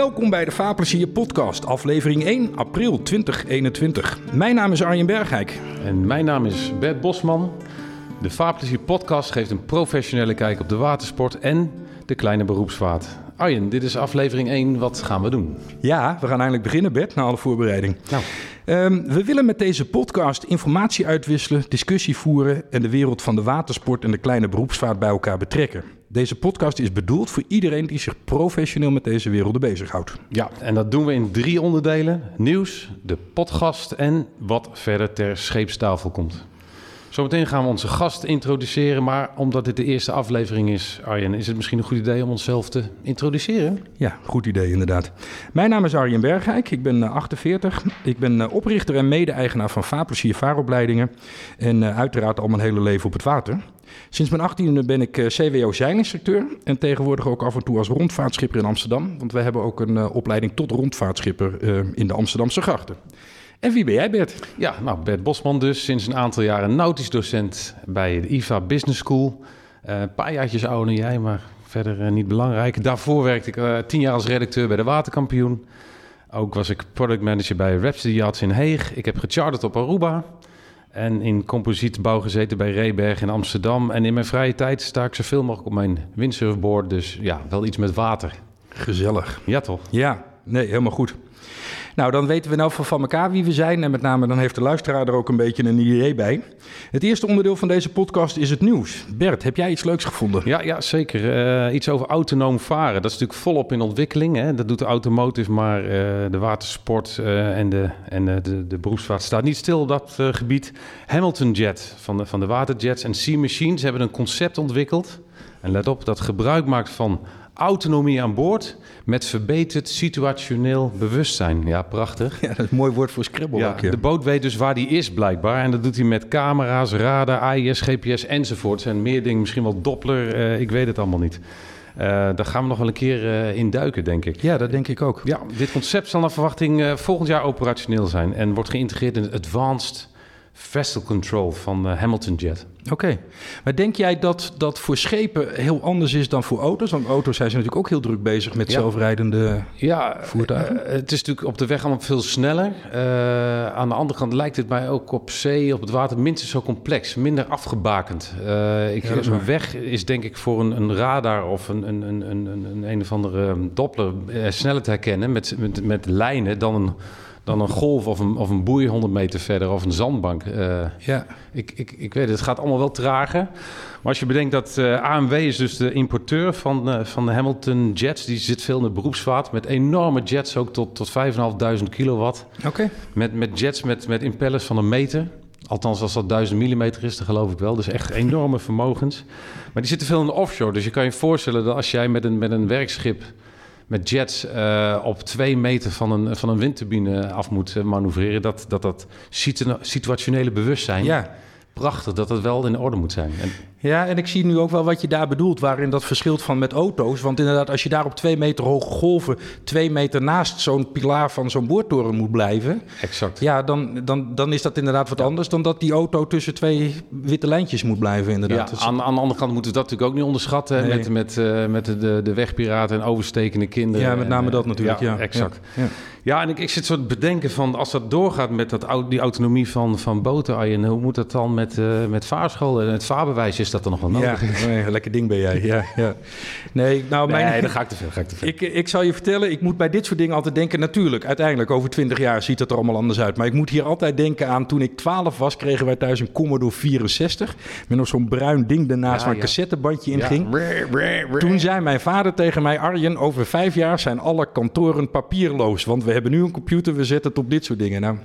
welkom bij de Vaarplezier podcast, aflevering 1, april 2021. Mijn naam is Arjen Bergijk. En mijn naam is Bert Bosman. De Vaarplezier podcast geeft een professionele kijk op de watersport en de kleine beroepsvaart. Arjen, dit is aflevering 1. Wat gaan we doen? Ja, we gaan eindelijk beginnen, Bert, na alle voorbereiding. Nou. Ehm, we willen met deze podcast informatie uitwisselen, discussie voeren en de wereld van de watersport en de kleine beroepsvaart bij elkaar betrekken. Deze podcast is bedoeld voor iedereen die zich professioneel met deze werelden bezighoudt. Ja, en dat doen we in drie onderdelen: nieuws, de podcast en wat verder ter scheepstafel komt. Zometeen gaan we onze gast introduceren, maar omdat dit de eerste aflevering is, Arjen, is het misschien een goed idee om onszelf te introduceren? Ja, goed idee inderdaad. Mijn naam is Arjen Bergijk, ik ben 48. Ik ben eh, oprichter en mede-eigenaar van Vaarplezier Vaaropleidingen en uh, uiteraard al mijn hele leven op het water. Sinds mijn 18e ben ik CWO zeilinstructeur en tegenwoordig ook af en toe als rondvaartschipper in Amsterdam, want we hebben ook een opleiding tot rondvaartschipper in de Amsterdamse grachten. En wie ben jij, Bert? Ja, nou, Bert Bosman dus. Sinds een aantal jaren nautisch docent bij de IVA Business School. Uh, een paar jaartjes ouder dan jij, maar verder uh, niet belangrijk. Daarvoor werkte ik uh, tien jaar als redacteur bij de Waterkampioen. Ook was ik product manager bij Rhapsody Yachts in Heeg. Ik heb gecharterd op Aruba. En in composietbouw gezeten bij Reberg in Amsterdam. En in mijn vrije tijd sta ik zoveel mogelijk op mijn windsurfboard. Dus ja, wel iets met water. Gezellig. Ja, toch? Ja, nee, helemaal goed. Nou, dan weten we nou van elkaar wie we zijn. En met name dan heeft de luisteraar er ook een beetje een idee bij. Het eerste onderdeel van deze podcast is het nieuws. Bert, heb jij iets leuks gevonden? Ja, ja zeker. Uh, iets over autonoom varen. Dat is natuurlijk volop in ontwikkeling. Hè? Dat doet de automotive, maar uh, de watersport uh, en, de, en de, de beroepsvaart staat niet stil op dat gebied. Hamilton Jet van de, van de waterjets en Sea Machines hebben een concept ontwikkeld. En let op, dat gebruik maakt van autonomie aan boord met verbeterd situationeel bewustzijn. Ja, prachtig. Ja, dat is een mooi woord voor ja, ja. De boot weet dus waar die is blijkbaar. En dat doet hij met camera's, radar, AIS, GPS enzovoort. En meer dingen, misschien wel Doppler, uh, ik weet het allemaal niet. Uh, daar gaan we nog wel een keer uh, in duiken, denk ik. Ja, dat denk ik ook. Ja, dit concept zal naar verwachting volgend jaar operationeel zijn... en wordt geïntegreerd in het Advanced Vessel Control van Hamilton Jet. Oké, okay. maar denk jij dat dat voor schepen heel anders is dan voor auto's? Want auto's zijn ze natuurlijk ook heel druk bezig met ja. zelfrijdende ja, voertuigen. Uh, het is natuurlijk op de weg allemaal veel sneller. Uh, aan de andere kant lijkt het mij ook op zee, op het water, minstens zo complex, minder afgebakend. Ik, ja, een weg is denk ik voor een, een radar of een, een, een, een, een, een of andere doppler sneller te herkennen met, met, met lijnen dan een dan een golf of een, of een boei 100 meter verder of een zandbank. Uh, ja. ik, ik, ik weet het, het gaat allemaal wel trager. Maar als je bedenkt dat uh, AMW is dus de importeur van, uh, van de Hamilton Jets. Die zit veel in de beroepsvaart met enorme jets, ook tot, tot 5.500 kilowatt. Oké. Okay. Met, met jets met, met impellers van een meter. Althans, als dat 1000 millimeter is, dan geloof ik wel. Dus echt enorme vermogens. Maar die zitten veel in de offshore. Dus je kan je voorstellen dat als jij met een, met een werkschip met jets uh, op twee meter van een, van een windturbine af moet manoeuvreren, dat dat, dat situ situationele bewustzijn. Ja. Prachtig dat dat wel in orde moet zijn. En, ja, en ik zie nu ook wel wat je daar bedoelt, waarin dat verschilt van met auto's. Want inderdaad, als je daar op twee meter hoge golven, twee meter naast zo'n pilaar van zo'n boortoren moet blijven. Exact. Ja, dan, dan, dan is dat inderdaad wat ja. anders dan dat die auto tussen twee witte lijntjes moet blijven, inderdaad. Ja, aan, aan de andere kant moeten we dat natuurlijk ook niet onderschatten. Nee. Met, met, uh, met de, de wegpiraten en overstekende kinderen. Ja, met name en, dat natuurlijk. Ja, ja exact. Ja. Ja, en ik, ik zit zo te bedenken van als dat doorgaat met dat, die autonomie van, van boten, Arjen, hoe moet dat dan met, uh, met vaarscholen en het vaarbewijs? Is dat er nog wel nodig? Ja, nee, lekker ding ben jij. Ja, ja. Nee, nou, mijn, nee, dan ga ik te veel. Ga ik, te veel. Ik, ik zal je vertellen, ik moet bij dit soort dingen altijd denken. Natuurlijk, uiteindelijk, over twintig jaar ziet het er allemaal anders uit. Maar ik moet hier altijd denken aan toen ik 12 was, kregen wij thuis een Commodore 64. Met nog zo'n bruin ding daarnaast ja, waar een cassettebandje in ging. Toen zei mijn vader tegen mij, Arjen, over vijf jaar zijn alle kantoren papierloos. Want we hebben nu een computer, we zetten het op dit soort dingen. Nou,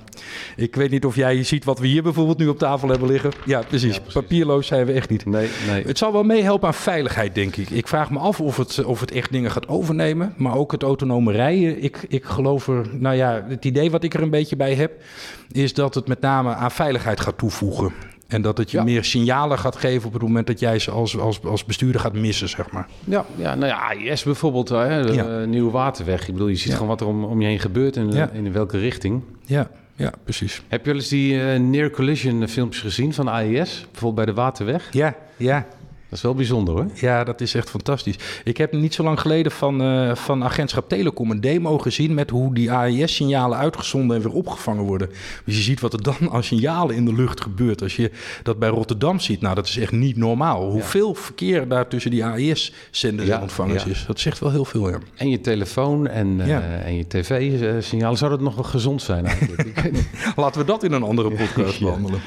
ik weet niet of jij ziet wat we hier bijvoorbeeld nu op tafel hebben liggen. Ja, precies. Ja, precies. Papierloos zijn we echt niet. Nee, nee. Het zal wel meehelpen aan veiligheid, denk ik. Ik vraag me af of het, of het echt dingen gaat overnemen. Maar ook het autonome rijden. Ik, ik geloof er, nou ja, het idee wat ik er een beetje bij heb, is dat het met name aan veiligheid gaat toevoegen. En dat het je ja. meer signalen gaat geven op het moment dat jij ze als, als, als bestuurder gaat missen, zeg maar. Ja, ja nou ja, AIS bijvoorbeeld, hè, de ja. Nieuwe Waterweg. Ik bedoel, je ziet ja. gewoon wat er om, om je heen gebeurt en in welke richting. Ja, ja, precies. Heb je wel eens die uh, near collision filmpjes gezien van AIS? Bijvoorbeeld bij de Waterweg? Ja, ja. Dat is wel bijzonder hoor. Ja, dat is echt fantastisch. Ik heb niet zo lang geleden van, uh, van agentschap Telecom een demo gezien met hoe die AES-signalen uitgezonden en weer opgevangen worden. Dus je ziet wat er dan als signalen in de lucht gebeurt. Als je dat bij Rotterdam ziet, nou dat is echt niet normaal. Hoeveel verkeer daar tussen die AES-zenders en ontvangers is. Dat zegt wel heel veel, ja. En je telefoon en, uh, en je tv-signalen, zou dat nog wel gezond zijn eigenlijk? Laten we dat in een andere podcast behandelen.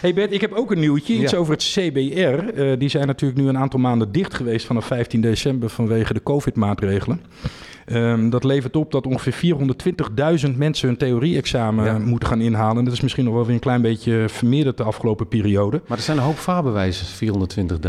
Hey Bert, ik heb ook een nieuwtje, iets over het CBR. Uh, die zijn natuurlijk nu een aantal maanden dicht geweest vanaf 15 december vanwege de COVID-maatregelen. Um, dat levert op dat ongeveer 420.000 mensen hun theorie-examen moeten gaan inhalen. Dat is misschien nog wel weer een klein beetje vermeerderd de afgelopen periode. Maar er zijn een hoop vaarbewijzen,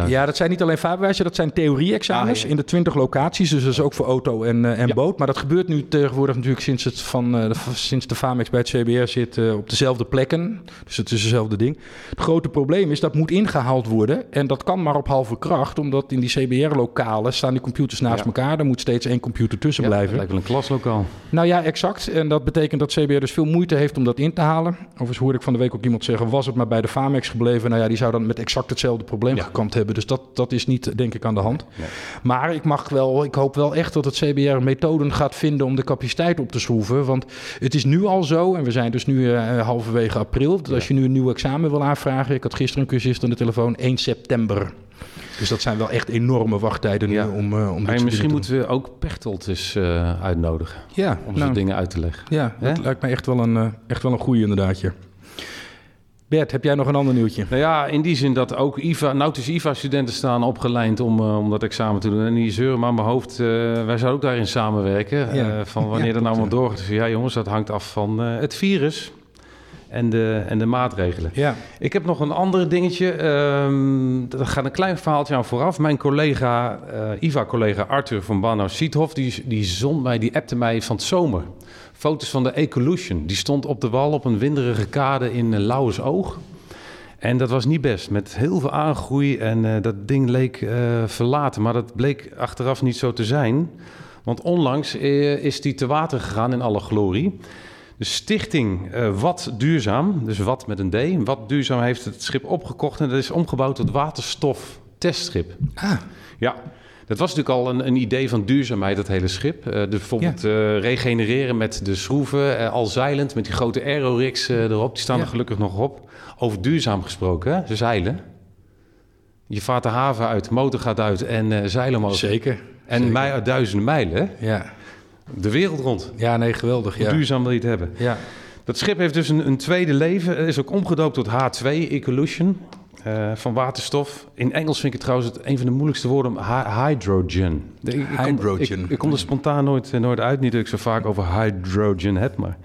420.000. Ja, dat zijn niet alleen vaarbewijzen, dat zijn theorie-examens ah, in de 20 locaties. Dus dat is ook voor auto en, uh, en boot. Maar dat gebeurt nu tegenwoordig natuurlijk sinds, het van, uh, de, sinds de FAMEX bij het CBR zit uh, op dezelfde plekken. Dus het is hetzelfde ding. Het grote probleem is dat moet ingehaald worden. En dat kan maar op halve kracht, omdat in die CBR-lokalen staan die computers naast elkaar. Er moet steeds één computer tussen blijven. Het lijkt wel een klaslokaal. Nou ja, exact. En dat betekent dat CBR dus veel moeite heeft om dat in te halen. Overigens hoorde ik van de week ook iemand zeggen... was het maar bij de Famex gebleven... nou ja, die zou dan met exact hetzelfde probleem ja. gekampt hebben. Dus dat, dat is niet, denk ik, aan de hand. Nee. Maar ik, mag wel, ik hoop wel echt dat het CBR methoden gaat vinden... om de capaciteit op te schroeven. Want het is nu al zo... en we zijn dus nu uh, halverwege april... dat als je nu een nieuw examen wil aanvragen... ik had gisteren een cursist aan de telefoon... 1 september. Dus dat zijn wel echt enorme wachttijden nu om, uh, om Maar misschien moeten we ook Pechtold eens uh, uitnodigen. Ja, om nou, dingen uit te leggen. Ja, dat lijkt me echt wel een, uh, echt wel een goede inderdaad. Bert, heb jij nog een ander nieuwtje? Nou ja, in die zin dat ook IVA, nautische IVA-studenten staan opgeleid om, uh, om dat examen te doen. En die zeuren maar mijn hoofd, uh, wij zouden ook daarin samenwerken. Ja. Uh, van wanneer ja, dat nou maar doorgaat. Dus ja jongens, dat hangt af van het virus en de, en de maatregelen. Ja. Ik heb nog een ander dingetje. Um, dat gaat een klein verhaaltje aan vooraf. Mijn collega, uh, IVA-collega Arthur van Bano Siethoff, die, die zond mij, die appte mij van het zomer. Foto's van de Ecolution. Die stond op de wal op een winderige kade in uh, Oog. En dat was niet best, met heel veel aangroei en uh, dat ding leek uh, verlaten. Maar dat bleek achteraf niet zo te zijn. Want onlangs is die te water gegaan in alle glorie. De stichting uh, Wat Duurzaam, dus Wat met een D, Wat Duurzaam heeft het schip opgekocht en dat is omgebouwd tot waterstof-testschip. Ah. Ja, dat was natuurlijk al een, een, idee van duurzaamheid, dat hele schip. Uh, dus bijvoorbeeld ja. uh, regenereren met de schroeven, al zeilend, met die grote aerorigs erop. Die staan ja. er gelukkig nog op. Over duurzaam gesproken, hè? ze zeilen. Je vaart de haven uit, motor gaat uit en zeilen. Zeker. En mij uit duizenden mijlen. Ja. De wereld rond. Ja, nee, geweldig. Hoe ja. duurzaam wil je het hebben? Ja. Dat schip heeft dus een, een tweede leven. Het is ook omgedoopt tot H2, Ecolution, uh, van waterstof. In Engels vind ik het trouwens het, een van de moeilijkste woorden, hydrogen. Ik, ik hydrogen. Kom, ik, ik kom er spontaan nooit, nooit uit, niet dat ik zo vaak over hydrogen heb, maar...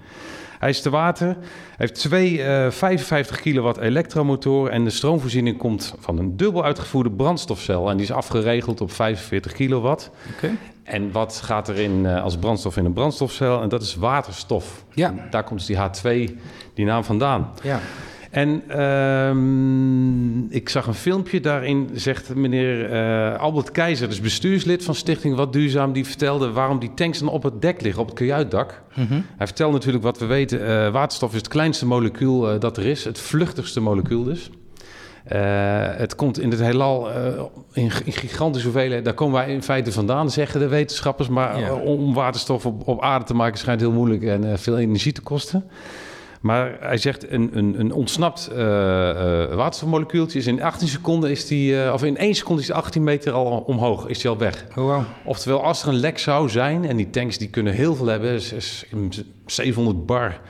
Hij is te water, hij heeft twee uh, 55 kilowatt elektromotoren en de stroomvoorziening komt van een dubbel uitgevoerde brandstofcel en die is afgeregeld op 45 kilowatt. Okay. En wat gaat er in, uh, als brandstof in een brandstofcel? En dat is waterstof. Ja. Daar komt dus die H2, die naam vandaan. Ja. En um, ik zag een filmpje, daarin zegt meneer uh, Albert Keizer, dus bestuurslid van Stichting Wat Duurzaam, die vertelde waarom die tanks dan op het dek liggen, op het kajuitdak. Mm -hmm. Hij vertelt natuurlijk wat we weten, uh, waterstof is het kleinste molecuul uh, dat er is, het vluchtigste molecuul dus. Uh, het komt in het heelal uh, in, in gigantische hoeveelheden. Daar komen wij in feite vandaan, zeggen de wetenschappers. Maar ja. om waterstof op, op aarde te maken schijnt heel moeilijk en uh, veel energie te kosten. Maar hij zegt een, een, een ontsnapt waterstofmolecuultje is in 18 seconden is die, of in 1 seconde is die 18 meter al omhoog, is die al weg. Oh, wow. Oftewel, als er een lek zou zijn, en die tanks die kunnen heel veel hebben, is, is 700 bar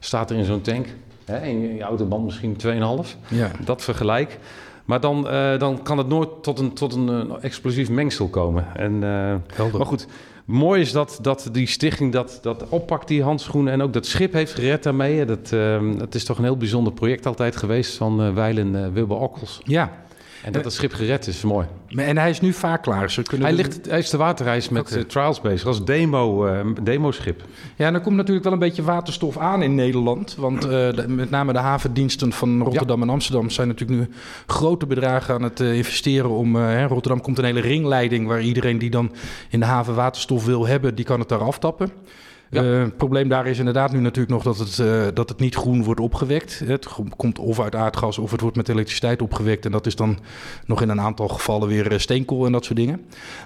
staat er in zo'n tank. Hè, in je autoband misschien 2,5. Ja. Dat vergelijk. Maar dan, uh, dan kan het nooit tot een, tot een, explosief mengsel komen. En, uh, maar goed, mooi is dat, dat die stichting dat, dat oppakt, die handschoenen. En ook dat schip heeft gered daarmee. Dat, dat is toch een heel bijzonder project altijd geweest van Weilen Wilbur Okkels. Ja, en dat het schip gered is, mooi. En hij is nu vaak klaar. Ze kunnen hij, ligt, hij is de waterreis met okay. uh, trials bezig, als demo, uh, demoschip. Ja, en er komt natuurlijk wel een beetje waterstof aan in Nederland. Want uh, de, met name de havendiensten van Rotterdam ja. en Amsterdam... zijn natuurlijk nu grote bedragen aan het investeren om... Hè, Rotterdam komt een hele ringleiding... waar iedereen die dan in de haven waterstof wil hebben... die kan het daar aftappen. Ja. Uh, het probleem daar is inderdaad nu natuurlijk nog dat het, uh, dat het niet groen wordt opgewekt. Het komt of uit aardgas of het wordt met elektriciteit opgewekt. En dat is dan nog in een aantal gevallen weer eh, steenkool en dat soort dingen.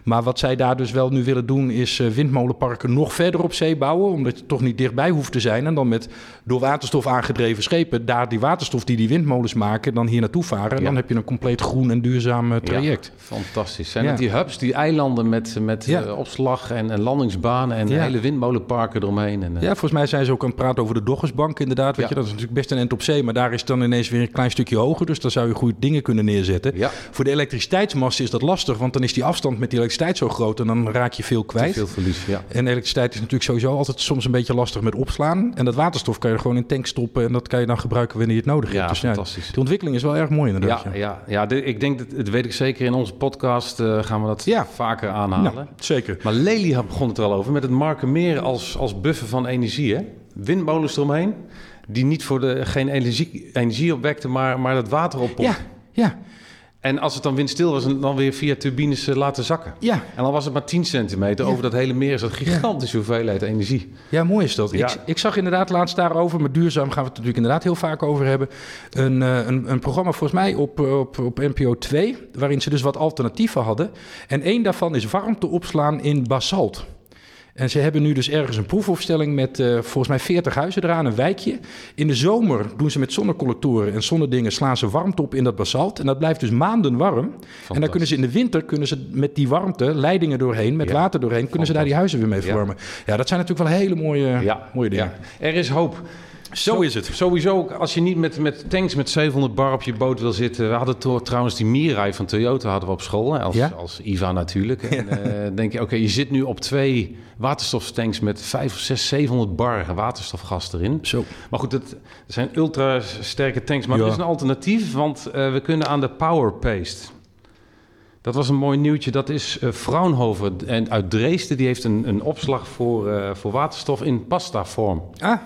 Maar wat zij daar dus wel nu willen doen is windmolenparken nog verder op zee bouwen. Omdat je toch niet dichtbij hoeft te zijn. En dan met door waterstof aangedreven schepen daar die waterstof die die windmolens maken dan hier naartoe varen. En dan heb je een compleet groen en duurzaam traject. Ja, fantastisch. Zijn het die hubs, die eilanden met, met opslag en, en landingsbanen en hele windmolenparken? Eromheen. En, uh... Ja, volgens mij zijn ze ook aan het praten over de Doggersbank inderdaad. Weet je, dat is natuurlijk best een end op zee, maar daar is het dan ineens weer een klein stukje hoger. Dus daar zou je goede dingen kunnen neerzetten. Ja. Voor de elektriciteitsmast is dat lastig, want dan is die afstand met die elektriciteit zo groot en dan raak je veel kwijt. Veel verlies, ja. En elektriciteit is natuurlijk sowieso altijd soms een beetje lastig met opslaan. En dat waterstof kan je gewoon in tank stoppen en dat kan je dan gebruiken wanneer je het nodig hebt. Dus fantastisch. Ja, de ontwikkeling is wel erg mooi inderdaad. Ja, ja. ja, ik denk, dat, dat weet ik zeker, in onze podcast uh, gaan we dat ja. vaker aanhalen. Nou, zeker. Maar Lely begon het er al over, met het marken als, als buffer van energie hè? Windmolens eromheen, die niet voor de, geen energie, energie opwekten, maar, maar het water oppompen. Ja, ja. En als het dan windstil was, dan weer via turbines uh, laten zakken. Ja. En dan was het maar 10 centimeter. Over dat hele meer is dat gigantische hoeveelheid energie. Ja, mooi is dat. Ik, ik, zag inderdaad laatst daarover, met duurzaam gaan we het natuurlijk inderdaad heel vaak over hebben. Een, uh, een, een, programma volgens mij op, op, op NPO 2, waarin ze dus wat alternatieven hadden. En één daarvan is warmte opslaan in basalt. En ze hebben nu dus ergens een proefopstelling met uh, volgens mij 40 huizen eraan, een wijkje. In de zomer doen ze met zonnecollectoren en zonnedingen slaan ze warmte op in dat basalt. En dat blijft dus maanden warm. En dan kunnen ze in de winter kunnen ze met die warmte leidingen doorheen, met water doorheen, kunnen ze daar die huizen weer mee vormen. Ja, dat zijn natuurlijk wel hele mooie, mooie dingen. Er is hoop. Zo is het. Sowieso, als je niet met, met tanks met 700 bar op je boot wil zitten. We hadden trouwens die Mirai van Toyota hadden we op school. Als, ja? als IVA natuurlijk. En uh, denk je, oké, je zit nu op twee waterstoftanks met 5 of 6, 700 bar waterstofgas erin. Zo. Maar goed, het, zijn ultra sterke tanks. Maar ja. het is een alternatief, want uh, we kunnen aan de Power Paste. Dat was een mooi nieuwtje. Dat is uh, Fraunhofer en uit Dresden. Die heeft een, een opslag voor, voor waterstof in pasta vorm. Ah.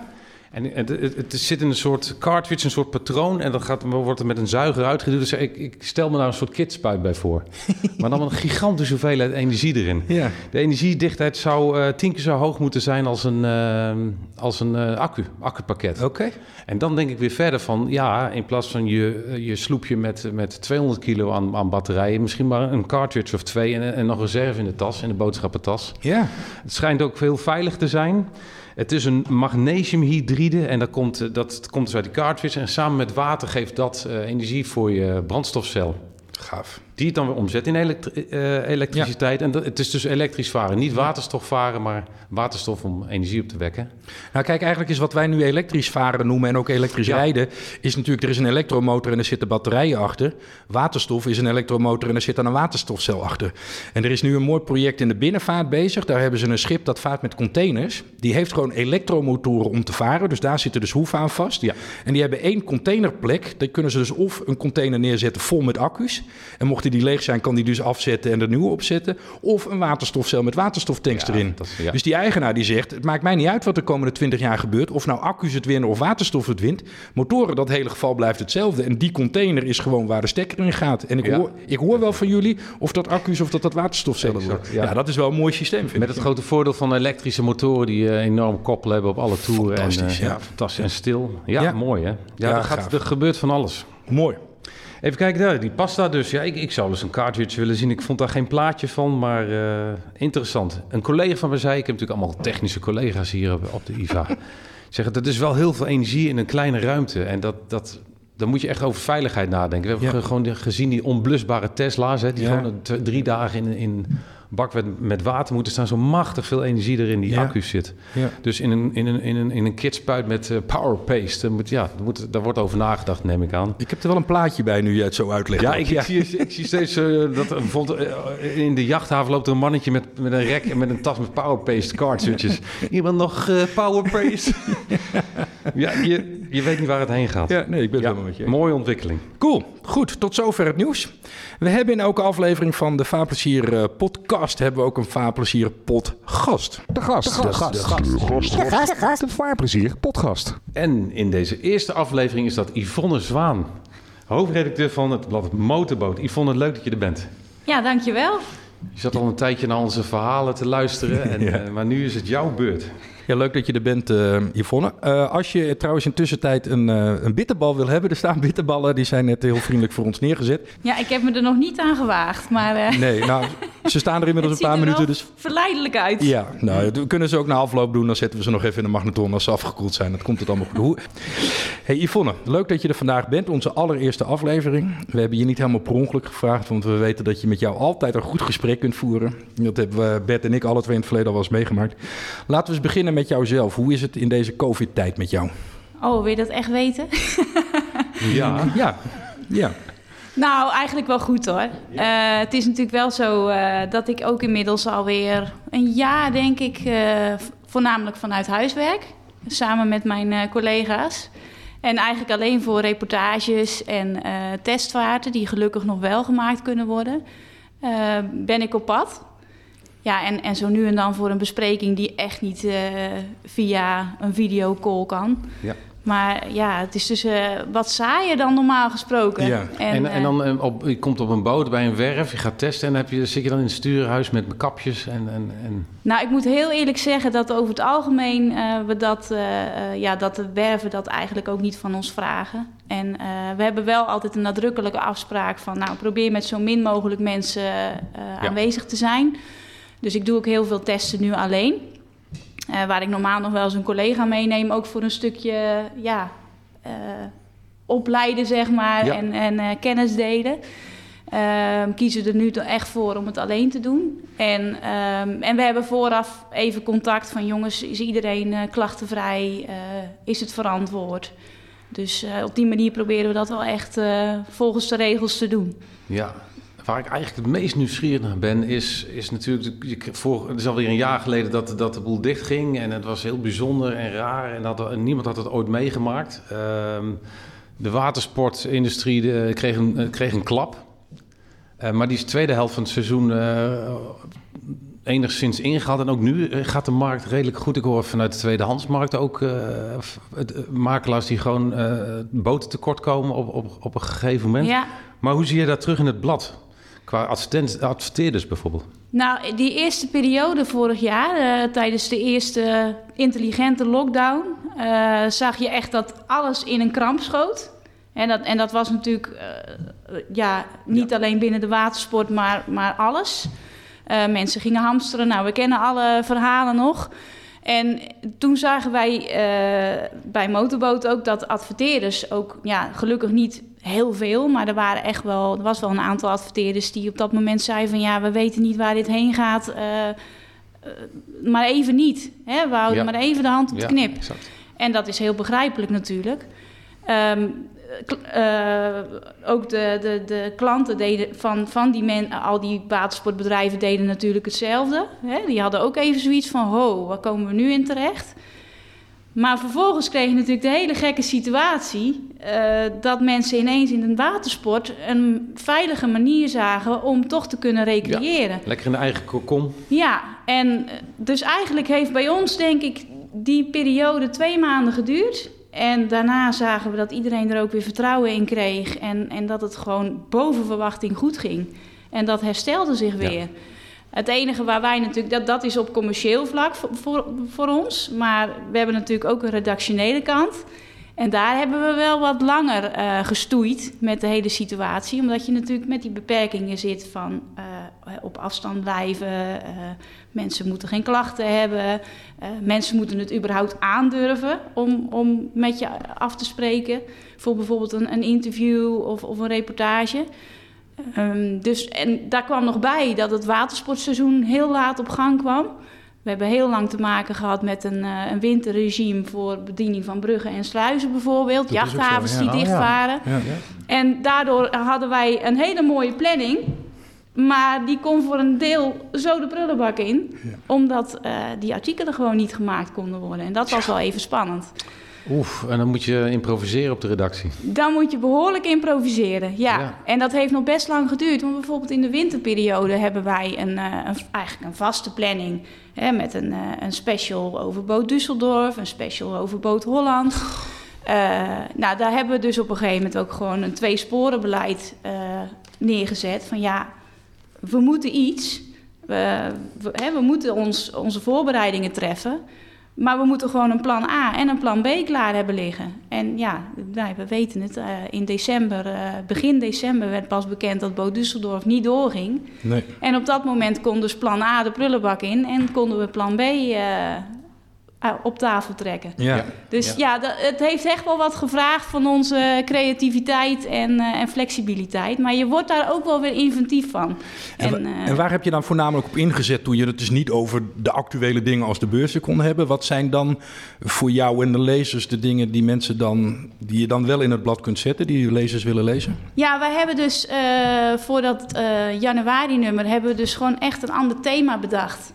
En het, het, het, zit in een soort cartridge, een soort patroon. En dan gaat, wordt er met een zuiger uitgeduwd. Dus ik, ik stel me daar een soort kitspuit bij voor. maar dan een gigantische hoeveelheid energie erin. Ja. De energiedichtheid zou uh, tien keer zo hoog moeten zijn als een, uh, als een uh, accu, accupakket. Oké. En dan denk ik weer verder van... ja, in plaats van je, je sloepje met, met 200 kilo aan, aan batterijen... misschien maar een cartridge of twee en, en nog reserve in de tas, in de boodschappentas. Ja. Het schijnt ook veel veilig te zijn... Het is een magnesiumhydride en dat komt, eh, dat komt dus uit die cartridge. En samen met water geeft dat uh, energie voor je brandstofcel. Gaaf. Die het dan weer omzet in elektri uh, elektriciteit. En dat, het is dus elektrisch varen. Niet waterstof varen, maar waterstof om energie op te wekken. Nou kijk, eigenlijk is wat wij nu elektrisch varen noemen en ook elektrisch rijden... is natuurlijk, er is een elektromotor en er zitten batterijen achter. Waterstof is een elektromotor en er zit dan een waterstofcel achter. En er is nu een mooi project in de binnenvaart bezig. Daar hebben ze een schip dat vaart met containers. Die heeft gewoon elektromotoren om te varen. Dus daar zitten dus hoeven aan vast. Ja. En die hebben één containerplek. Daar kunnen ze dus of een container neerzetten vol met accu's... En die leeg zijn, kan die dus afzetten en er nieuwe opzetten. Of een waterstofcel met waterstoftanks erin. Dus die eigenaar die zegt, het maakt mij niet uit wat de komende 20 jaar gebeurt. Of nou accu's het winnen of waterstof het wint. Motoren, dat hele geval blijft hetzelfde. En die container is gewoon waar de stekker in gaat. En ik, hoor, ik hoor wel van jullie of dat accu's of dat dat waterstofcellen worden. Ja. dat is wel een mooi systeem, vind Met het grote voordeel van elektrische motoren die uh, enorm koppel hebben op alle toeren. Fantastisch, en, uh, ja. Fantastisch en stil. Ja, mooi hè? Ja, er, gaat, er gebeurt van alles. Mooi. Even kijken daar, die pasta dus. Ja, ik, ik zou dus een cartridge willen zien. Ik vond daar geen plaatje van, maar uh, interessant. Een collega van mij zei, ik heb natuurlijk allemaal technische collega's hier op, op de IVA. zeggen, dat is wel heel veel energie in een kleine ruimte. En dat, dat, dan moet je echt over veiligheid nadenken. We hebben ja. gewoon gezien die onblusbare Tesla's, hè, die ja. gewoon drie dagen in, in bak met, met water moeten staan. Zo machtig veel energie er in die ja. accu's zit. Ja. Dus in een, in een, in een, in een kitspuit met uh, power paste, moet, ja, moet, daar wordt over nagedacht, neem ik aan. Ik heb er wel een plaatje bij nu je het zo uitlegt. Ja, ik, ik, zie, ik zie steeds uh, dat bijvoorbeeld uh, in de jachthaven loopt er een mannetje met, met een rek en met een tas met power paste cartridges. Iemand nog power paste? ja, je, je weet niet waar het heen gaat. Ja, nee, ik ben het helemaal met je. Mooie ontwikkeling. Cool. Goed, tot zover het nieuws. We hebben in elke aflevering van de Vaarplezier podcast hebben we ook een Vaarplezier. De gast. De gast. De gast. De gast. De gast. De gast. De Vaarplezier podcast. En in deze eerste aflevering is dat Yvonne Zwaan, hoofdredacteur van het blad Motorboot. Yvonne, leuk dat je er bent. Ja, dankjewel. Je zat al een tijdje naar onze verhalen te luisteren, en, Ja. eh, maar nu is het jouw beurt. Ja, leuk dat je er bent, eh Yvonne. Eh, als je trouwens in tussentijd een, eh, een bitterbal wil hebben, er staan bitterballen. Die zijn net heel vriendelijk voor ons neergezet. Ja, ik heb me er nog niet aan gewaagd, maar Nee, nou, ze staan er inmiddels een paar minuten. Dus verleidelijk uit. ja, nou, we kunnen ze ook na afloop doen. Dan zetten we ze nog even in de magnetron als ze afgekoeld zijn. Dat komt het allemaal goed. Hey Yvonne, leuk dat je er vandaag bent. Onze allereerste aflevering. We hebben je niet helemaal per ongeluk gevraagd, want we weten dat je met jou altijd een goed gesprek kunt voeren. Dat hebben we, Bert en ik alle twee in het verleden al wel eens meegemaakt. Laten we eens beginnen met jouzelf. Hoe is het in deze COVID-tijd met jou? Oh, wil je dat echt weten? Ja, Ja, ja. Nou, eigenlijk wel goed hoor. Eh, het is natuurlijk wel zo eh, dat ik ook inmiddels alweer een jaar, denk ik, eh, voornamelijk vanuit huis werk. Samen met mijn eh, collega's. En eigenlijk alleen voor reportages en eh, testvaarten, die gelukkig nog wel gemaakt kunnen worden, eh, ben ik op pad. Ja, en, en zo nu en dan voor een bespreking die echt niet eh, via een videocall kan. Ja. Maar ja, het is dus eh, wat saaier dan normaal gesproken. Ja. en, en eh, dan op, je komt op een boot bij een werf, je gaat testen en dan heb je, zit je dan in het stuurhuis met kapjes en... en, en Nou, ik moet heel eerlijk zeggen dat over het algemeen eh, we dat, ja, dat de werven dat eigenlijk ook niet van ons vragen. En eh, we hebben wel altijd een nadrukkelijke afspraak van, nou, probeer met zo min mogelijk mensen eh, aanwezig te zijn. Dus ik doe ook heel veel testen nu alleen. Eh, waar ik normaal nog wel eens een collega meeneem, ook voor een stukje, ja, eh, opleiden, zeg maar, Ja. en, en eh, kennis delen. Ehm, kiezen we er nu toch echt voor om het alleen te doen. En, ehm, en we hebben vooraf even contact van jongens, is iedereen klachtenvrij? Is het verantwoord? Dus op die manier proberen we dat wel echt volgens de regels te doen. Ja, waar ik eigenlijk het meest nieuwsgierig naar ben, is, is natuurlijk... Voor, het is alweer een jaar geleden dat, dat de boel dichtging en het was heel bijzonder en raar. En, dat, en niemand had het ooit meegemaakt. Ehm, de watersportindustrie de, kreeg, een, eh, kreeg een klap. Eh, maar die is de tweede helft van het seizoen eh, enigszins ingehaald. En ook nu eh, gaat de markt redelijk goed. Ik hoor vanuit de tweedehandsmarkt ook eh, het, eh, makelaars die gewoon eh boten tekort komen op, op, op een gegeven moment. Ja, Maar hoe zie je dat terug in het blad? Qua adverteerders bijvoorbeeld. Nou, die eerste periode vorig jaar, eh, tijdens de eerste intelligente lockdown, eh, zag je echt dat alles in een kramp schoot. En dat, en dat was natuurlijk eh, ja, niet alleen binnen de watersport, maar, maar alles. Mensen gingen hamsteren. Nou, we kennen alle verhalen nog. En toen zagen wij bij Motorboot ook dat adverteerders ook, ja, gelukkig niet heel veel, maar er waren echt wel, er was wel een aantal adverteerders die op dat moment zeiden van ja, we weten niet waar dit heen gaat, eh, eh, maar even niet. Hè? We houden Ja. maar even de hand op de knip. Exact. En dat is heel begrijpelijk natuurlijk. Ehm, eh, ook de, de, de klanten deden van, van die men, al die watersportbedrijven deden natuurlijk hetzelfde. Hè? Die hadden ook even zoiets van, ho, waar komen we nu in terecht? Maar vervolgens kreeg je natuurlijk de hele gekke situatie... eh, dat mensen ineens in een watersport een veilige manier zagen... om toch te kunnen recreëren. Lekker in de eigen kokon. Ja, en eh, dus eigenlijk heeft bij ons, denk ik, die periode twee maanden geduurd. En daarna zagen we dat iedereen er ook weer vertrouwen in kreeg. En, en dat het gewoon boven verwachting goed ging. En dat herstelde zich weer. Het enige waar wij natuurlijk, dat, dat is op commercieel vlak voor, voor, ons. Maar we hebben natuurlijk ook een redactionele kant. En daar hebben we wel wat langer eh, gestoeid met de hele situatie. Omdat je natuurlijk met die beperkingen zit van eh, op afstand blijven. eh, mensen moeten geen klachten hebben. eh, mensen moeten het überhaupt aandurven om, om met je af te spreken. Voor bijvoorbeeld een, een interview of, of een reportage. Ehm, dus, en daar kwam nog bij dat het watersportseizoen heel laat op gang kwam. We hebben heel lang te maken gehad met een, eh, een winterregime voor bediening van bruggen en sluizen bijvoorbeeld. Dat zo, Jachthavens ja. die Oh, ja. dicht waren. Ja. En daardoor hadden wij een hele mooie planning. Maar die kon voor een deel zo de prullenbak in. Omdat eh, die artikelen gewoon niet gemaakt konden worden. En dat was wel even spannend. Oef, en dan moet je improviseren op de redactie. Dan moet je behoorlijk improviseren. Ja. Ja. En dat heeft nog best lang geduurd. Want bijvoorbeeld in de winterperiode hebben wij een, eh, een, eigenlijk een vaste planning. Hè, met een, eh, een special over boot Düsseldorf, een special over boot Holland. Eh, nou, daar hebben we dus op een gegeven moment ook gewoon een twee-sporen beleid eh, neergezet. Van ja, we moeten iets. We, we, hè, we moeten ons, onze voorbereidingen treffen. Maar we moeten gewoon een plan A en een plan B klaar hebben liggen. En ja, we weten het. Uh, in december, uh, begin december werd pas bekend dat Bo Düsseldorf niet doorging. Nee. En op dat moment kon dus plan A de prullenbak in en konden we plan B uh, op tafel trekken. Ja. Dus ja, ja dat, het heeft echt wel wat gevraagd van onze creativiteit en, uh, en flexibiliteit. Maar je wordt daar ook wel weer inventief van. En, en, uh, en, waar heb je dan voornamelijk op ingezet toen je het dus niet over de actuele dingen als de beurzen kon hebben? Wat zijn dan voor jou en de lezers de dingen die mensen dan, die je dan wel in het blad kunt zetten, die je lezers willen lezen? Ja, wij hebben dus uh, voor dat januari-nummer hebben we dus gewoon echt een ander thema bedacht.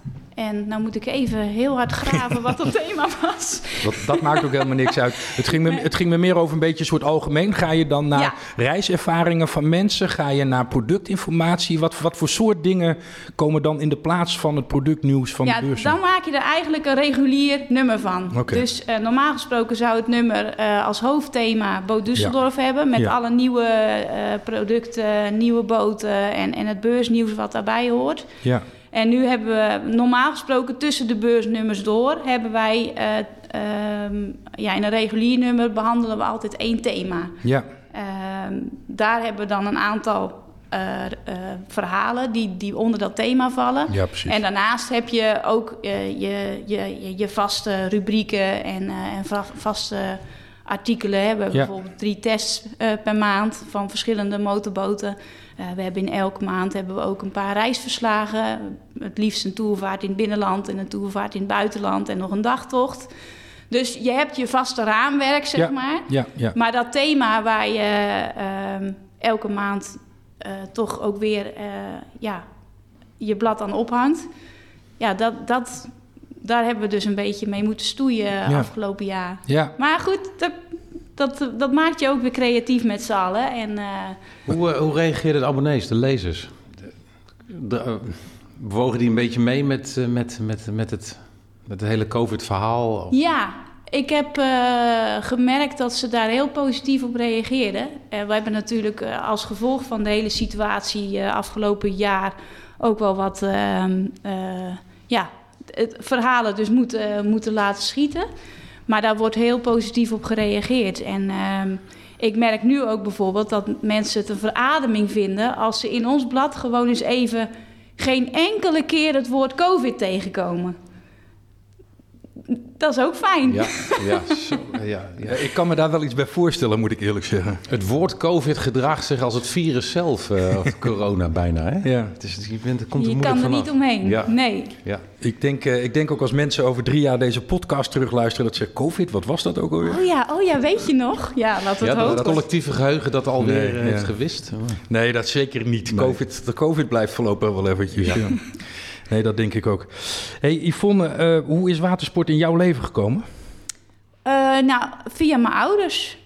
En nou moet ik even heel hard graven wat dat thema was. Dat, dat, maakt ook helemaal niks uit. Het ging, me, het ging me meer over een beetje een soort algemeen. Ga je dan naar ja. reiservaringen van mensen? Ga je naar productinformatie? Wat, wat voor soort dingen komen dan in de plaats van het productnieuws van ja, de beurs? Dan maak je er eigenlijk een regulier nummer van. Okay. Dus uh, normaal gesproken zou het nummer uh, als hoofdthema Boot Düsseldorf ja. hebben. Met alle nieuwe uh, producten, nieuwe boten en, en het beursnieuws wat daarbij hoort. Ja. En nu hebben we normaal gesproken tussen de beursnummers door, hebben wij uh, um, ja, in een regulier nummer behandelen we altijd één thema. Ja. Um, daar hebben we dan een aantal uh, uh, verhalen die, die onder dat thema vallen. Ja, precies. En daarnaast heb je ook je, je, je, je, vaste rubrieken en, en vaste artikelen. We hebben Ja. bijvoorbeeld drie tests per maand van verschillende motorboten. Uh, we hebben in elke maand hebben we ook een paar reisverslagen. Het liefst een toervaart in het binnenland en een toervaart in het buitenland en nog een dagtocht. Dus je hebt je vaste raamwerk, zeg Ja, maar. Ja, ja. Maar dat thema waar je ehm, elke maand eh, toch ook weer eh, ja, je blad aan ophangt. Ja, dat, dat, daar hebben we dus een beetje mee moeten stoeien afgelopen jaar. ja. Maar goed, dat, dat, dat maakt je ook weer creatief met z'n allen. En, uh, hoe, uh, hoe reageerden de abonnees, de lezers? De, uh, bewogen die een beetje mee met, uh, met, met, met, het, met het hele COVID-verhaal? Ja, ik heb uh, gemerkt dat ze daar heel positief op reageerden. Uh, we hebben natuurlijk uh, als gevolg van de hele situatie afgelopen jaar ook wel wat ehm, ja, het, verhalen dus moeten, moeten laten schieten. Maar daar wordt heel positief op gereageerd. En uh, ik merk nu ook bijvoorbeeld dat mensen het een verademing vinden als ze in ons blad gewoon eens even geen enkele keer het woord COVID tegenkomen. Dat is ook fijn. Ja, ja, zo, ja, ja. Ik kan me daar wel iets bij voorstellen, moet ik eerlijk zeggen. Het woord COVID gedraagt zich als het virus zelf, uh, of corona bijna. Hè? Ja. Het, is, je bent, het komt er je kan er vanaf. niet omheen. Ja. Nee. Ja. Ik denk, uh, ik denk ook als mensen over drie jaar deze podcast terugluisteren... dat ze COVID, wat was dat ook alweer? Oh ja, oh ja, weet je nog? Ja, laten we Ja, het dat collectieve geheugen dat alweer Nee, eh, heeft gewist. Oh. Nee, dat zeker niet. Nee. COVID, de COVID blijft voorlopig wel eventjes. Ja. Nee, dat denk ik ook. hey, Yvonne, uh, hoe is watersport in jouw leven gekomen? Uh, nou, via mijn ouders.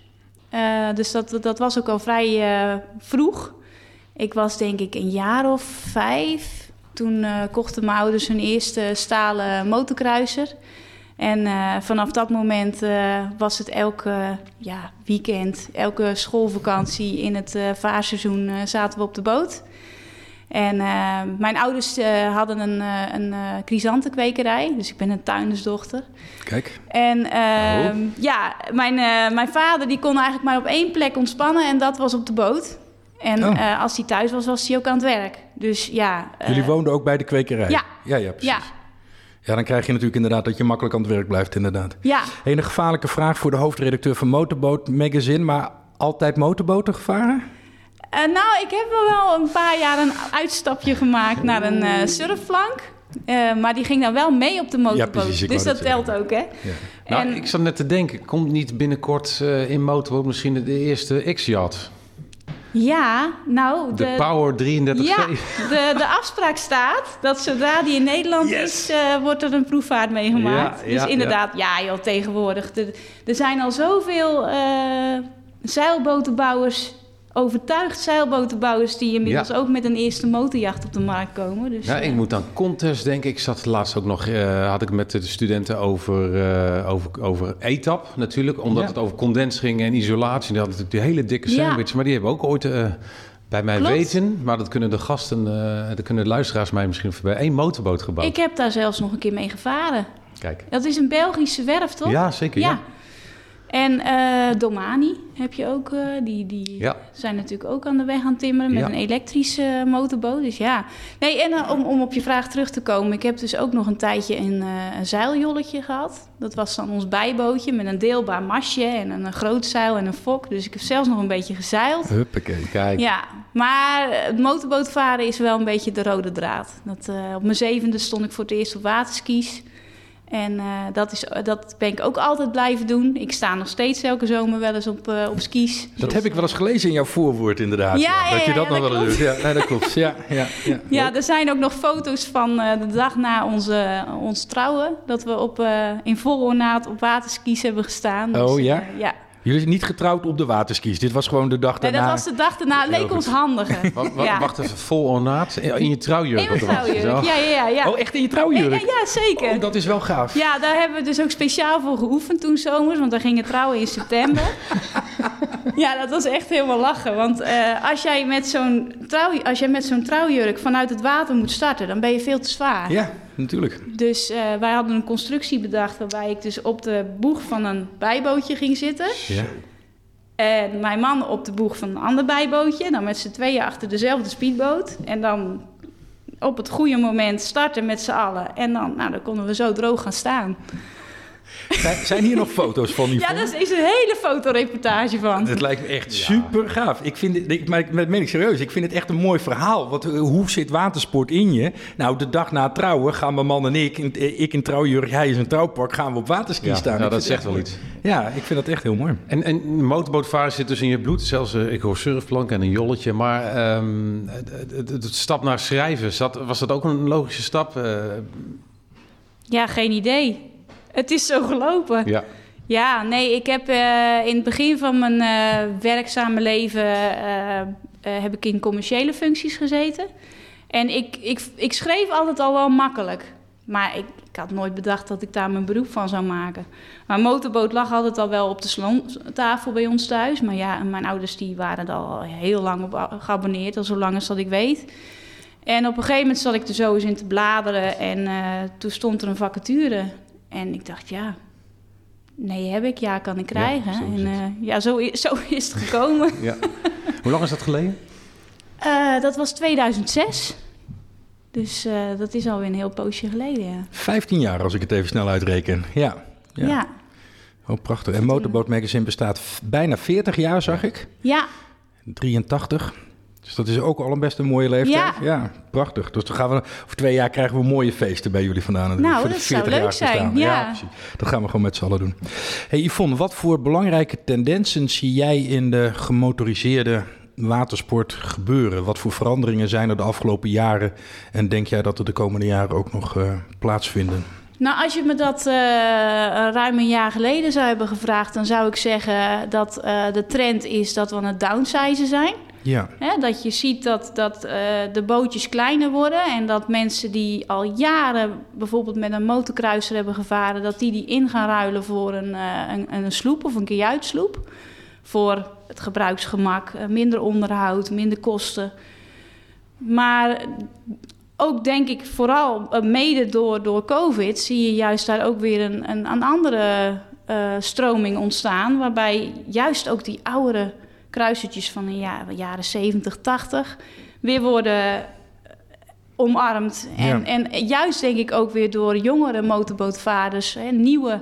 Uh, dus dat, dat was ook al vrij vroeg. Ik was denk ik een jaar of vijf. Toen kochten mijn ouders hun eerste stalen motorkruiser. En vanaf dat moment was het elke ja, weekend, elke schoolvakantie in het vaarseizoen zaten we op de boot. En uh, mijn ouders uh, hadden een, uh, een chrysantenkwekerij, dus ik ben een tuindersdochter. Kijk. En oh. ja, mijn, mijn vader die kon eigenlijk maar op één plek ontspannen en dat was op de boot. En oh. als hij thuis was, was hij ook aan het werk. Dus ja. Jullie woonden ook bij de kwekerij? Ja. Ja, ja precies. Ja. Ja, dan krijg je natuurlijk inderdaad dat je makkelijk aan het werk blijft, inderdaad. Ja. Hey, een gevaarlijke vraag voor de hoofdredacteur van Motorboot Magazine, maar altijd motorboten gevaren? Uh, nou, ik heb wel een paar jaar een uitstapje gemaakt naar een uh, surfflank. Uh, maar die ging dan wel mee op de motorboot. Ja, precies, dus dat telt ook, hè? Ja. Nou, en... ik zat net te denken, komt niet binnenkort in motorboot misschien de eerste X-yacht? Ja, nou... De, de Power 33 Ja, de, de afspraak staat dat zodra die in Nederland Yes. is, uh, wordt er een proefvaart meegemaakt. Ja, ja, dus inderdaad, ja, ja joh, tegenwoordig. Er, er zijn al zoveel uh, zeilbotenbouwers overtuigd zeilbotenbouwers die inmiddels ja. ook met een eerste motorjacht op de markt komen. Dus, ja, ik uh, moet aan Contest denken. Ik zat laatst ook nog, uh, had ik met de studenten over, uh, over, over ETAP natuurlijk. Omdat ja. het over condens ging en isolatie. Die hadden natuurlijk die hele dikke sandwich. Ja. Maar die hebben ook ooit Bij mij Klopt. weten, maar dat kunnen de gasten, eh dat kunnen de luisteraars mij misschien voorbij. één motorboot gebouwd. Ik heb daar zelfs nog een keer mee gevaren. Kijk. Dat is een Belgische werf, toch? Ja, zeker. Ja. En eh, Domani heb je ook. eh, die die Ja. zijn natuurlijk ook aan de weg aan het timmeren met Ja. een elektrische motorboot. Dus ja. Nee, en eh, om, om op je vraag terug te komen. Ik heb dus ook nog een tijdje een, eh, een zeiljolletje gehad. Dat was dan ons bijbootje met een deelbaar masje en een, groot zeil en een fok. Dus ik heb zelfs nog een beetje gezeild. Huppakee. Kijk. Ja, maar het motorbootvaren is wel een beetje de rode draad. Dat, eh, op mijn zevende stond ik voor het eerst op waterskis. En eh, dat, is, dat ben ik ook altijd blijven doen. Ik sta nog steeds elke zomer wel eens op, eh, op skis. Dat heb ik wel eens gelezen in jouw voorwoord, inderdaad. Ja, ja, dat je dat nog dat wel eens doet. Ja, nee, dat klopt. Ja, ja, ja. Ja, er zijn ook nog foto's van eh, de dag na onze, ons trouwen. Dat we op, eh, in vol ornaat op waterskis hebben gestaan. Oh, ja? eh, ja. Jullie zijn niet getrouwd op de waterskis. Dit was gewoon de dag Nee, daarna. dat was de dag daarna. Leek ons handiger. Wa- wa- ja. Wacht even, vol ornaat? In je trouwjurk? In trouwjurk. Ja, ja, ja. ja. Oh, echt in je ja, trouwjurk? ja, zeker. Oh, dat is wel gaaf. Ja, daar hebben we dus ook speciaal voor geoefend toen zomers, want we gingen trouwen in september. ja, dat was echt helemaal lachen. Want eh, als, jij met zo'n trouw, als jij met zo'n trouwjurk vanuit het water moet starten, dan ben je veel te zwaar. Ja, natuurlijk. Dus eh, wij hadden een constructie bedacht waarbij ik dus op de boeg van een bijbootje ging zitten. Ja. En mijn man op de boeg van een ander bijbootje. Dan met z'n tweeën achter dezelfde speedboot. En dan op het goede moment starten met z'n allen. En dan, nou, dan konden we zo droog gaan staan. Zijn- Zijn hier nog foto's van u? Ja, daar is een hele fotoreportage van. Het lijkt me echt super gaaf. Ik vind het, ik, maar ik dat meen ik serieus, ik vind het echt een mooi verhaal. Want, eh, hoe zit watersport in je? Nou, de dag na het trouwen gaan mijn man en ik, eh, ik in trouwjurk, hij is in trouwpak, gaan we op waterski Ja, staan. ja, Ik dat vind zegt wel iets. Ja, ik vind dat echt heel mooi. En, en motorbootvaart zit dus in je bloed. Zelfs, eh, ik hoor surfplank en een jolletje. Maar ehm, het, het, het- het stap naar schrijven, zat, was dat ook een logische stap? Ja, geen idee. Het is zo gelopen. ja. Ja, nee, ik heb eh, in het begin van mijn eh, werkzame leven eh, heb ik in commerciële functies gezeten. En ik, ik, ik schreef altijd al wel makkelijk. Maar ik, ik had nooit bedacht dat ik daar mijn beroep van zou maken. Maar motorboot lag altijd al wel op de salontafel bij ons thuis. Maar ja, mijn ouders die waren er al heel lang op geabonneerd, al zo lang als dat ik weet. En op een gegeven moment zat ik er zo eens in te bladeren en toen stond er een vacature. En ik dacht, ja, nee heb ik, ja kan ik krijgen. zo is en eh, ja, zo, zo is het gekomen. ja. Hoe lang is dat geleden? Eh, dat was 2006. Dus eh, dat is alweer een heel poosje geleden, ja. 15 jaar als ik het even snel uitreken. Ja. Ja, Ja. ja. Oh, prachtig. En Motorboat Magazine bestaat bijna 40 jaar, zag ik. 83. Dus dat is ook al een best een mooie leeftijd. Ja. prachtig. Dus dan gaan we, over twee jaar krijgen we mooie feesten bij jullie vandaan. natuurlijk, Nou, voor dat zou 40 leuk zijn, ja. precies. Dat gaan we gewoon met z'n allen doen. Hey Yvonne, wat voor belangrijke tendensen zie jij in de gemotoriseerde watersport gebeuren? Wat voor veranderingen zijn er de afgelopen jaren? En denk jij dat er de komende jaren ook nog eh, plaatsvinden? Nou, als je me dat eh, ruim een jaar geleden zou hebben gevraagd... dan zou ik zeggen dat eh, de trend is dat we aan het downsizen zijn. Ja, Hè, dat je ziet dat, dat eh, de bootjes kleiner worden en dat mensen die al jaren bijvoorbeeld met een motorkruiser hebben gevaren, dat die die in gaan ruilen voor een, eh, een, een sloep of een kajuitsloep. Voor het gebruiksgemak, eh, minder onderhoud, minder kosten. Maar ook denk ik vooral mede door, door COVID zie je juist daar ook weer een, een, een andere stroming ontstaan. Waarbij juist ook die oudere kruisertjes van de ja- jaren 70, 80 weer worden eh, omarmd. En, Ja. en juist denk ik ook weer door jongere motorbootvaarders, hè, nieuwe,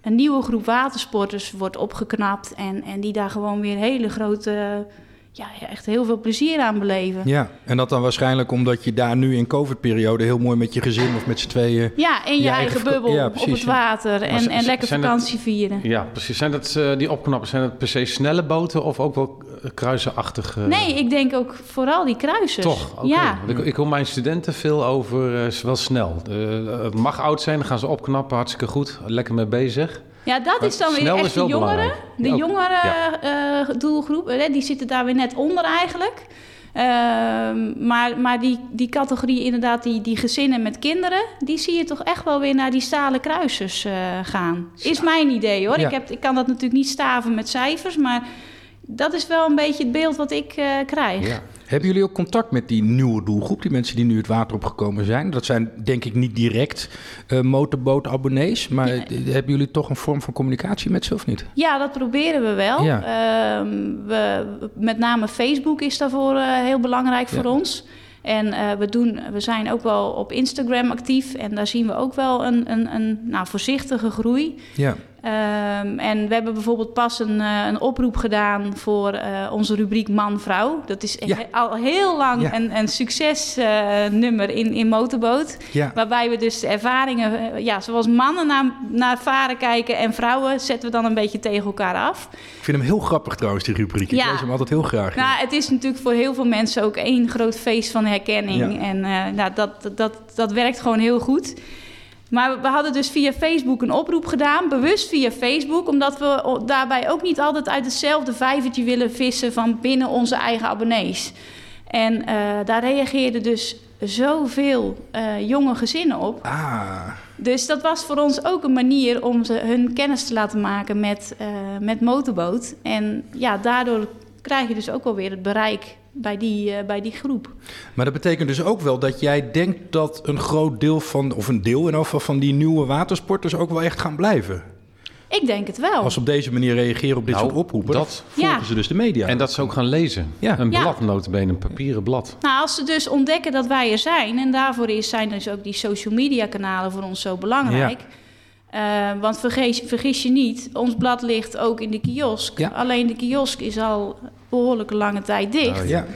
een nieuwe groep watersporters wordt opgeknapt. En, en die daar gewoon weer hele grote, ja, echt heel veel plezier aan beleven. ja. En dat dan waarschijnlijk omdat je daar nu in COVID-periode heel mooi met je gezin of met z'n tweeën... Ja, in je, Je eigen, bubbel ja, op het ja. water en, en lekker vakantie vieren. Ja, precies. Zijn dat eh, die opknappen, zijn dat per se snelle boten of ook wel eh, kruisenachtige? Nee, ik denk ook vooral die kruisers. Toch? Ja. Ik, ik hoor mijn studenten veel over, eh, wel snel. Eh, het mag oud zijn, dan gaan ze opknappen, hartstikke goed. Lekker mee bezig. Ja, dat Maar is dan weer echt de jongeren. De Ja, jongere Ja. eh, doelgroep, hè, die zitten daar weer net onder eigenlijk. Ehm, maar maar die, die categorie inderdaad, die, die gezinnen met kinderen... die zie je toch echt wel weer naar die stalen kruisers eh, gaan. Is mijn idee hoor. Ja. Ik, heb, ik kan dat natuurlijk niet staven met cijfers... maar dat is wel een beetje het beeld wat ik eh, krijg. Hebben jullie ook contact met die nieuwe doelgroep, die mensen die nu het water opgekomen zijn? Dat zijn denk ik niet direct uh, motorboot-abonnees, maar hebben jullie toch een vorm van communicatie met ze of niet? Ja, dat proberen we wel. Ja. Ehm, we, met name Facebook is daarvoor uh, heel belangrijk voor ons. En uh, we, doen, we zijn ook wel op Instagram actief en daar zien we ook wel een, een, een nou, voorzichtige groei. Ja. Um, en we hebben bijvoorbeeld pas een, uh, een oproep gedaan voor uh, onze rubriek Man-Vrouw. Dat is ja. al heel lang ja. een, een succesnummer uh, in, in motorboot. Ja. Waarbij we dus ervaringen, ja, zoals mannen naar, naar varen kijken en vrouwen zetten we dan een beetje tegen elkaar af. Ik vind hem heel grappig trouwens, die rubriek. Ik lees hem altijd heel graag. Nou, het is natuurlijk voor heel veel mensen ook één groot feest van herkenning. En nou, dat, dat, dat werkt gewoon heel goed. Maar we hadden dus via Facebook een oproep gedaan, bewust via Facebook, omdat we daarbij ook niet altijd uit hetzelfde vijvertje willen vissen van binnen onze eigen abonnees. En uh, daar reageerden dus zoveel uh, jonge gezinnen op. Ah. Dus dat was voor ons ook een manier om ze hun kennis te laten maken met, uh, met motorboot. En ja, daardoor krijg je dus ook wel weer het bereik bij die, uh, bij die groep. Maar dat betekent dus ook wel dat jij denkt dat een groot deel van, of een deel in ieder geval van die nieuwe watersporters ook wel echt gaan blijven. Ik denk het wel. Als ze op deze manier reageren op dit nou, soort oproepen, dat volgen ja. ze dus de media. En dat ze ook gaan lezen. Ja. Een blad, ja. een papieren blad. Nou, als ze dus ontdekken dat wij er zijn, en daarvoor is, zijn dus ook die social media kanalen voor ons zo belangrijk. Ja. Uh, want vergis, vergis, je niet, ons blad ligt ook in de kiosk. Alleen de kiosk is al behoorlijke lange tijd dicht. Oh, ja.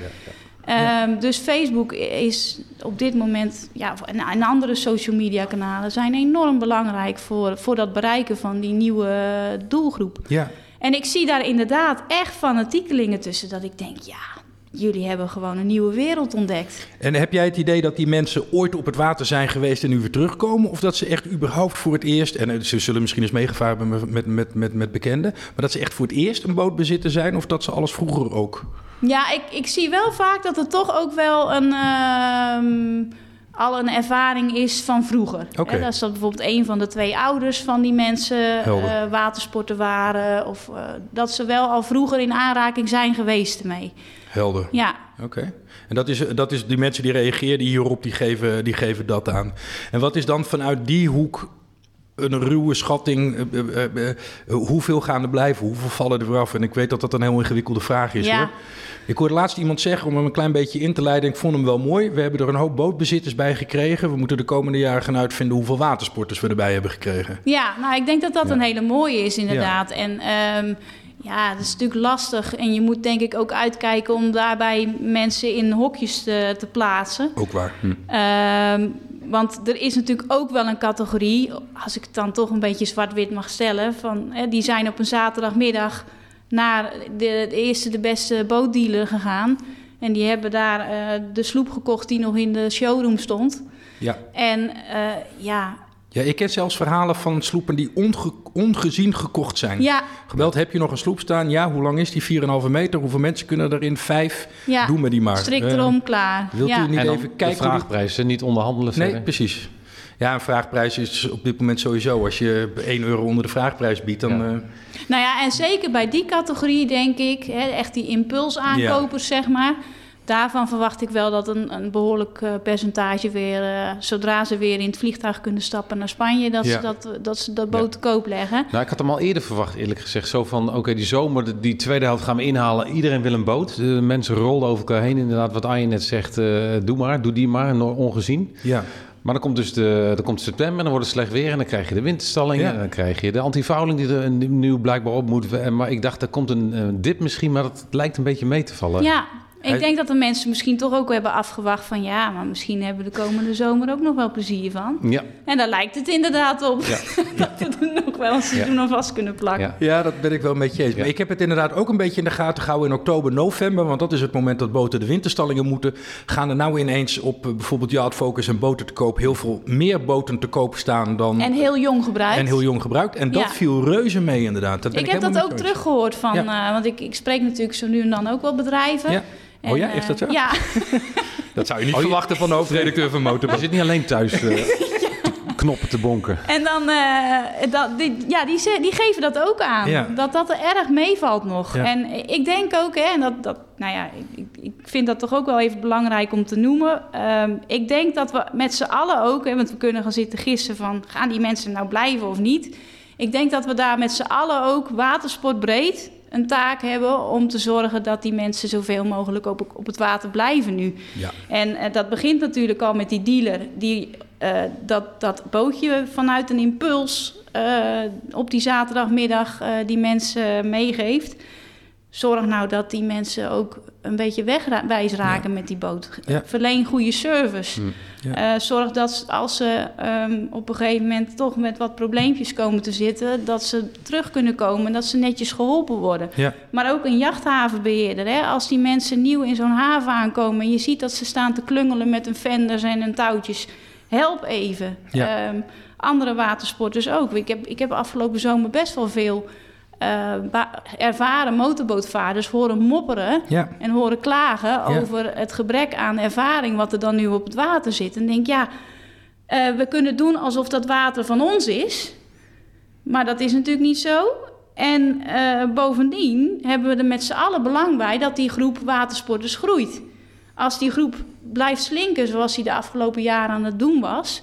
Um, dus Facebook is op dit moment, ja, en, andere social media kanalen zijn enorm belangrijk voor, voor dat bereiken van die nieuwe doelgroep. Ja. En ik zie daar inderdaad echt fanatiekelingen tussen dat ik denk, ja, jullie hebben gewoon een nieuwe wereld ontdekt. En heb jij het idee dat die mensen ooit op het water zijn geweest en nu weer terugkomen? Of dat ze echt überhaupt voor het eerst, en eh, ze zullen misschien eens meegevaren hebben met, met, met, met bekenden, maar dat ze echt voor het eerst een bootbezitter zijn of dat ze alles vroeger ook? Ja, ik, ik zie wel vaak dat er toch ook wel een. Uh, al een ervaring is van vroeger. Okay. dat is dat bijvoorbeeld een van de twee ouders van die mensen uh, watersporten waren. Of uh, dat ze wel al vroeger in aanraking zijn geweest ermee. Helder. Ja. Oké. En dat is, dat is die mensen die reageerden hierop, die geven, die geven dat aan. En wat is dan vanuit die hoek een ruwe schatting. Uh, uh, hoeveel gaan er blijven? Hoeveel vallen er af? En ik weet dat dat een heel ingewikkelde vraag is. Ja. Hoor. Ik hoorde laatst iemand zeggen, om hem een klein beetje in te leiden. Ik vond hem wel mooi. We hebben er een hoop bootbezitters bij gekregen. We moeten de komende jaren gaan uitvinden hoeveel watersporters we erbij hebben gekregen. Ja, nou, ik denk dat dat een hele mooie is, inderdaad. En. Um, ja, dat is natuurlijk lastig. En je moet denk ik ook uitkijken om daarbij mensen in hokjes te, te plaatsen. Ook waar. Hm. Um, want er is natuurlijk ook wel een categorie, als ik het dan toch een beetje zwart-wit mag stellen, van, hè, die zijn op een zaterdagmiddag naar de, de eerste, de beste bootdealer gegaan. En die hebben daar uh, de sloep gekocht die nog in de showroom stond. Ja. En uh, ja, ja, ik ken zelfs verhalen van sloepen die onge ongezien gekocht zijn. Ja. Gebeld, heb je nog een sloep staan? Ja, hoe lang is die? 4,5 meter. Hoeveel mensen kunnen erin? Vijf. Ja. Doe me die maar. Strikt erom, uh, klaar. Wilt ja. u niet even kijken? De vraagprijzen, niet onderhandelen verder. Nee, precies. Ja, een vraagprijs is op dit moment sowieso. Als je 1 euro onder de vraagprijs biedt, dan... Ja. Uh... Nou ja, en zeker bij die categorie denk ik, hè, echt die impulsaankopers, ja. zeg maar daarvan verwacht ik wel dat een, een behoorlijk uh, percentage weer, uh, zodra ze weer in het vliegtuig kunnen stappen naar Spanje, dat, ja. ze, dat, dat ze dat boot te koop leggen. Nou, ik had hem al eerder verwacht, eerlijk gezegd. Zo van, oké, okay, die zomer, die tweede helft gaan we inhalen. Iedereen wil een boot. De mensen rollen over elkaar heen. Inderdaad, wat Arjen net zegt, uh, doe maar, doe die maar, ongezien. Ja. Maar dan komt dus de, dan komt september, dan wordt het slecht weer en dan krijg je de winterstalling ja. en dan krijg je de antivouling die er nu blijkbaar op moet. Maar ik dacht, er komt een, een dip misschien, maar dat lijkt een beetje mee te vallen. Ja, ik denk dat de mensen misschien toch ook hebben afgewacht van ja, maar misschien hebben we de komende zomer ook nog wel plezier van. Ja. En daar lijkt het inderdaad op ja. dat we er nog wel een seizoen ja. vast kunnen plakken. Ja. ja, dat ben ik wel met je eens. Maar ik heb het inderdaad ook een beetje in de gaten gehouden in oktober, november, want dat is het moment dat boten de winterstallingen moeten. Gaan er nou ineens op uh, bijvoorbeeld Yacht Focus en boten te koop heel veel meer boten te koop staan dan... En heel jong gebruikt. En heel jong gebruikt. En dat viel reuze mee inderdaad. Dat ben ik, ik heb dat ook teruggehoord van, uh, want ik, ik spreek natuurlijk zo nu en dan ook wel bedrijven. Oh ja, is dat zo? Eh, ja. dat zou je niet oh, verwachten van de hoofdredacteur van Motor. Je zit niet alleen thuis uh, knoppen te bonken. En dan, uh, dat, die, ja, die, die geven dat ook aan. Ja. Dat dat er erg meevalt nog. Ja. En ik denk ook, hè, en dat, dat, nou ja, ik, ik vind dat toch ook wel even belangrijk om te noemen. Ehm, ik denk dat we met z'n allen ook, hè, want we kunnen gaan zitten gissen van gaan die mensen nou blijven of niet. Ik denk dat we daar met z'n allen ook watersportbreed een taak hebben om te zorgen dat die mensen zoveel mogelijk op, op het water blijven nu. Ja. En eh, dat begint natuurlijk al met die dealer die eh, dat, dat bootje vanuit een impuls eh, op die zaterdagmiddag die mensen meegeeft. Zorg nou dat die mensen ook een beetje wegwijs raken met die boot. Ja. Verleen goede service. Mm. Ja. Eh, zorg dat als ze ehm, op een gegeven moment toch met wat probleempjes komen te zitten, dat ze terug kunnen komen en dat ze netjes geholpen worden. Maar ook een jachthavenbeheerder. Hè? Als die mensen nieuw in zo'n haven aankomen en je ziet dat ze staan te klungelen met hun venders en hun touwtjes, help even. Ehm, andere watersporters ook. Ik heb, ik heb afgelopen zomer best wel veel eh, ervaren motorbootvaarders horen mopperen Ja. en horen klagen over het gebrek aan ervaring wat er dan nu op het water zit. En denk, ja, eh, we kunnen doen alsof dat water van ons is, maar dat is natuurlijk niet zo. En eh, bovendien hebben we er met z'n allen belang bij dat die groep watersporters groeit. Als die groep blijft slinken zoals die de afgelopen jaren aan het doen was,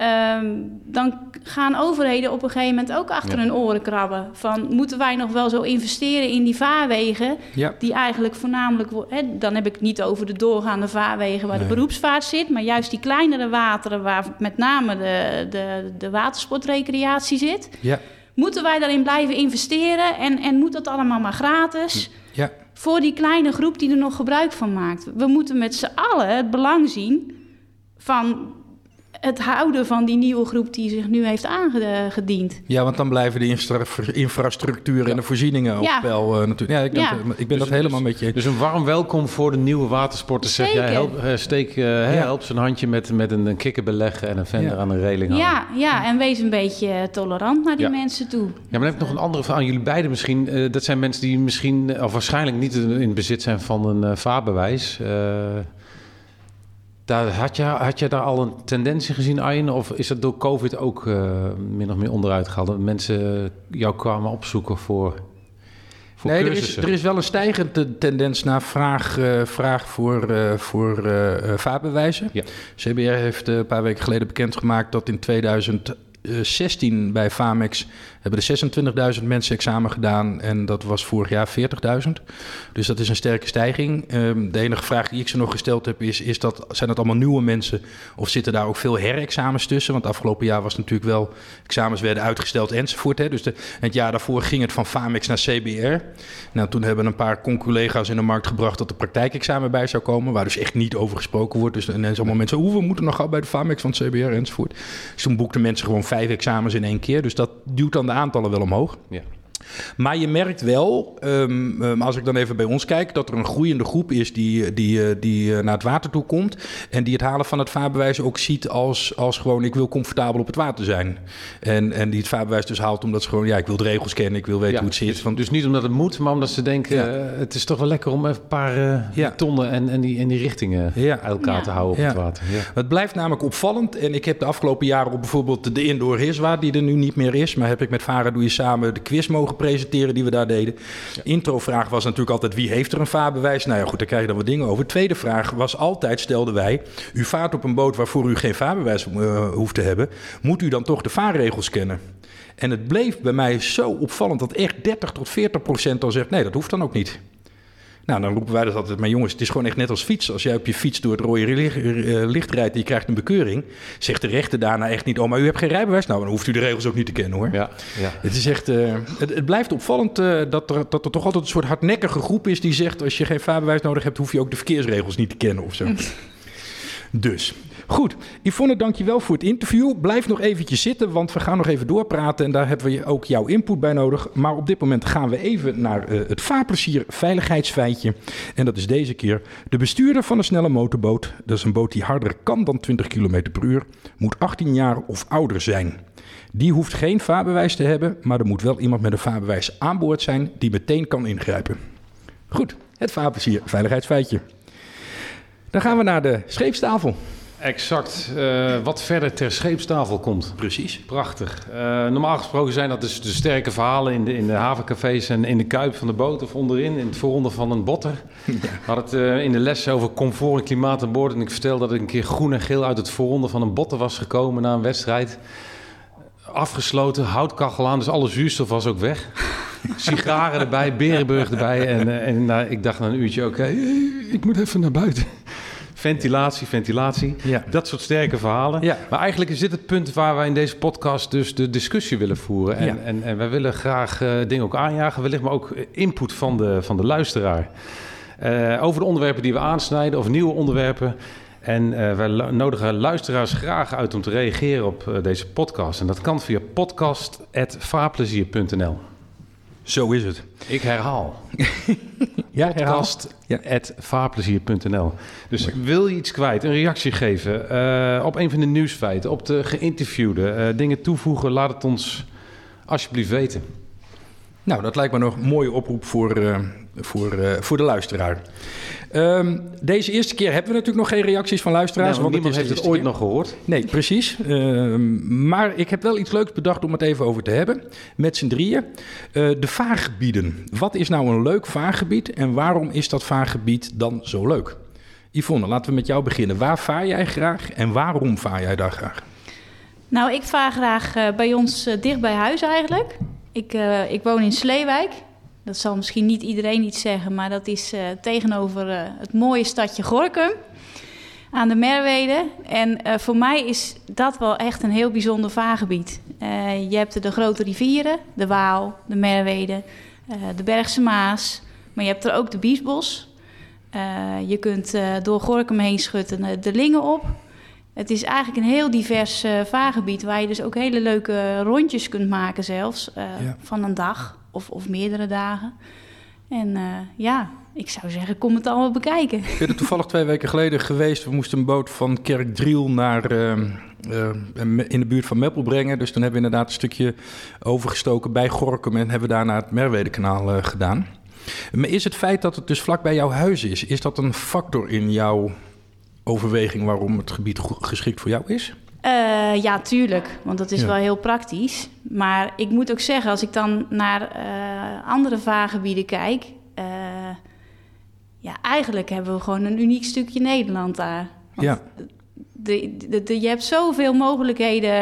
ehm, dan gaan overheden op een gegeven moment ook achter Ja. hun oren krabben. Van moeten wij nog wel zo investeren in die vaarwegen, Ja. die eigenlijk voornamelijk, hè, dan heb ik het niet over de doorgaande vaarwegen waar Nee. de beroepsvaart zit, maar juist die kleinere wateren waar met name de, de, de watersportrecreatie zit. Ja. Moeten wij daarin blijven investeren en, en moet dat allemaal maar gratis? Ja. Voor die kleine groep die er nog gebruik van maakt. We moeten met z'n allen het belang zien van het houden van die nieuwe groep die zich nu heeft aangediend. Ja, want dan blijven de infra- infrastructuur en de voorzieningen op Ja. peil eh, natuurlijk. Ja, ik, denk, Ja. eh, ik ben dat helemaal met je. Dus een warm welkom voor de nieuwe watersporters. Zeg jij, help, eh, steek, eh, hè, help ze een handje met, met een, een kikker beleggen en een vender Ja. aan een reling hangen. Ja, ja, en wees een beetje tolerant naar die Ja. mensen toe. Ja, maar dan heb ik nog een andere vraag aan jullie beiden misschien. Eh, dat zijn mensen die misschien, eh, of waarschijnlijk niet in bezit zijn van een eh, vaarbewijs. Daar, had, je, had je daar al een tendens gezien, Arjen? Of is dat door COVID ook eh, min of meer onderuit gehaald? Dat mensen jou kwamen opzoeken voor, voor nee, er is, er is wel een stijgende tendens naar vraag, eh, vraag voor, eh, voor vaarbewijzen. Ja. CBR heeft een paar weken geleden bekendgemaakt dat in 2016 bij Famex hebben er 26.000 mensen examen gedaan en dat was vorig jaar 40.000. Dus dat is een sterke stijging. Ehm, de enige vraag die ik ze nog gesteld heb is, is dat, zijn dat allemaal nieuwe mensen of zitten daar ook veel herexamens tussen? Want afgelopen jaar was natuurlijk wel, examens werden uitgesteld enzovoort. Hè? Dus de, het jaar daarvoor ging het van Famex naar CBR. Nou, toen hebben een paar conculega's in de markt gebracht dat er praktijkexamen bij zou komen, waar dus echt niet over gesproken wordt. Dus en allemaal mensen, hoe we moeten nog gauw bij de Famex van CBR enzovoort. Dus toen boekten mensen gewoon vijf examens in één keer. Dus dat duwt dan de aantallen wel omhoog. Ja. Maar je merkt wel, ehm, ehm, als ik dan even bij ons kijk, dat er een groeiende groep is die, die, eh, die eh, naar het water toe komt. En die het halen van het vaarbewijs ook ziet als, als gewoon, ik wil comfortabel op het water zijn. En, en die het vaarbewijs dus haalt omdat ze gewoon, ja, ik wil de regels kennen, ik wil weten Ja, hoe het zit. dus, Want, dus niet omdat het moet, maar omdat ze denken... Ja. eh, het is toch wel lekker om even een paar eh, Ja. tonnen en, en, die, en die richtingen Ja. uit elkaar Ja. te houden op Ja. het water. Ja. Het blijft namelijk opvallend. En ik heb de afgelopen jaren op bijvoorbeeld de Indoor Hiswaard, die er nu niet meer is. Maar heb ik met Varen Doe je samen de quiz mogen presenteren die we daar deden. Introvraag was natuurlijk altijd wie heeft er een vaarbewijs? Nou ja, goed, daar krijg je dan wat dingen over. Tweede vraag was altijd, stelden wij, u vaart op een boot waarvoor u geen vaarbewijs eh, hoeft te hebben. Moet u dan toch de vaarregels kennen? En het bleef bij mij zo opvallend dat echt 30 tot 40 procent dan zegt, nee, dat hoeft dan ook niet. Nou, dan roepen wij dat altijd. Maar jongens, het is gewoon echt net als fietsen. Als jij op je fiets door het rode licht, eh, licht rijdt en je krijgt een bekeuring... zegt de rechter daarna echt niet... oh, maar u hebt geen rijbewijs? Nou, dan hoeft u de regels ook niet te kennen, hoor. Ja, ja. Het, is echt, eh, het, het blijft opvallend eh, dat, er, dat er toch altijd een soort hardnekkige groep is... die zegt, als je geen vaarbewijs nodig hebt... hoef je ook de verkeersregels niet te kennen of zo. Dus, goed. Yvonne, dankjewel voor het interview. Blijf nog eventjes zitten, want we gaan nog even doorpraten... en daar hebben we ook jouw input bij nodig. Maar op dit moment gaan we even naar eh, het vaarplezier veiligheidsfeitje. En dat is deze keer de bestuurder van een snelle motorboot. Dat is een boot die harder kan dan 20 km per uur. Moet 18 jaar of ouder zijn. Die hoeft geen vaarbewijs te hebben, maar er moet wel iemand met een vaarbewijs aan boord zijn... die meteen kan ingrijpen. Goed, het vaarplezier veiligheidsfeitje. Dan gaan we naar de scheepstafel. Exact. Eh, wat verder ter scheepstafel komt. Precies. Prachtig. Eh, normaal gesproken zijn dat dus de sterke verhalen in de, in de havencafés en in de kuip van de boot of onderin, in het voorronde van een botter. We hadden het eh, in de les over comfort en klimaat aan boord. En ik vertelde dat ik een keer groen en geel uit het voorronde van een botter was gekomen na een wedstrijd. Afgesloten, houtkachel aan, dus alle zuurstof was ook weg. Sigaren erbij, Berenburg erbij. En, en nou, ik dacht na een uurtje, oké, ik moet even naar buiten. Ventilatie, ventilatie. Ja. Dat soort sterke verhalen. Ja. Maar eigenlijk is dit het punt waar wij in deze podcast dus de discussie willen voeren. En, Ja. en, en wij willen graag eh, dingen ook aanjagen, wellicht maar ook input van de, van de luisteraar. Eh, over de onderwerpen die we aansnijden of nieuwe onderwerpen. En eh, wij nodigen luisteraars graag uit om te reageren op deze podcast. En dat kan via podcast.vaarplezier.nl. Zo is het. Ik herhaal. Ja, herhaal. Podcast.vaarplezier.nl. Dus wil je iets kwijt, een reactie geven eh, op een van de nieuwsfeiten, op de geïnterviewde, eh, dingen toevoegen, laat het ons alsjeblieft weten. Nou, dat lijkt me nog een mooie oproep voor, eh, voor, eh, voor de luisteraar. Ehm, deze eerste keer hebben we natuurlijk nog geen reacties van luisteraars. want niemand heeft het ooit keer. nog gehoord. Nee, precies. Ehm, maar ik heb wel iets leuks bedacht om het even over te hebben. Met z'n drieën. Eh, de vaargebieden. Wat is nou een leuk vaargebied en waarom is dat vaargebied dan zo leuk? Yvonne, laten we met jou beginnen. Waar vaar jij graag en waarom vaar jij daar graag? Nou, ik vaar graag eh, bij ons dicht bij huis eigenlijk. Ik, eh, ik woon in Sleewijk. Dat zal misschien niet iedereen iets zeggen, maar dat is eh, tegenover eh, het mooie stadje Gorkum aan de Merwede. En eh, voor mij is dat wel echt een heel bijzonder vaargebied. Je hebt de grote rivieren, de Waal, de Merwede, de Bergse Maas. Maar je hebt er ook de Biesbos. Je kunt door Gorkum heen schutten de Lingen op. Het is eigenlijk een heel divers vaargebied waar je dus ook hele leuke rondjes kunt maken zelfs Ja. van een dag of, of meerdere dagen. En eh, ja, ik zou zeggen, kom het allemaal bekijken. Ik ben er toevallig twee weken geleden geweest. We moesten een boot van Kerkdriel naar ehm, eh, in de buurt van Meppel brengen. Dus toen hebben we inderdaad een stukje overgestoken bij Gorkum en hebben we daarna het Merwedekanaal eh, gedaan. Maar is het feit dat het dus vlak bij jouw huis is, is dat een factor in jouw overweging waarom het gebied geschikt voor jou is? Eh, ja, tuurlijk, want dat is Ja. wel heel praktisch. Maar ik moet ook zeggen, als ik dan naar eh, andere vaargebieden kijk... eh, ja, eigenlijk hebben we gewoon een uniek stukje Nederland daar. Want Ja. de, de, de- je hebt zoveel mogelijkheden.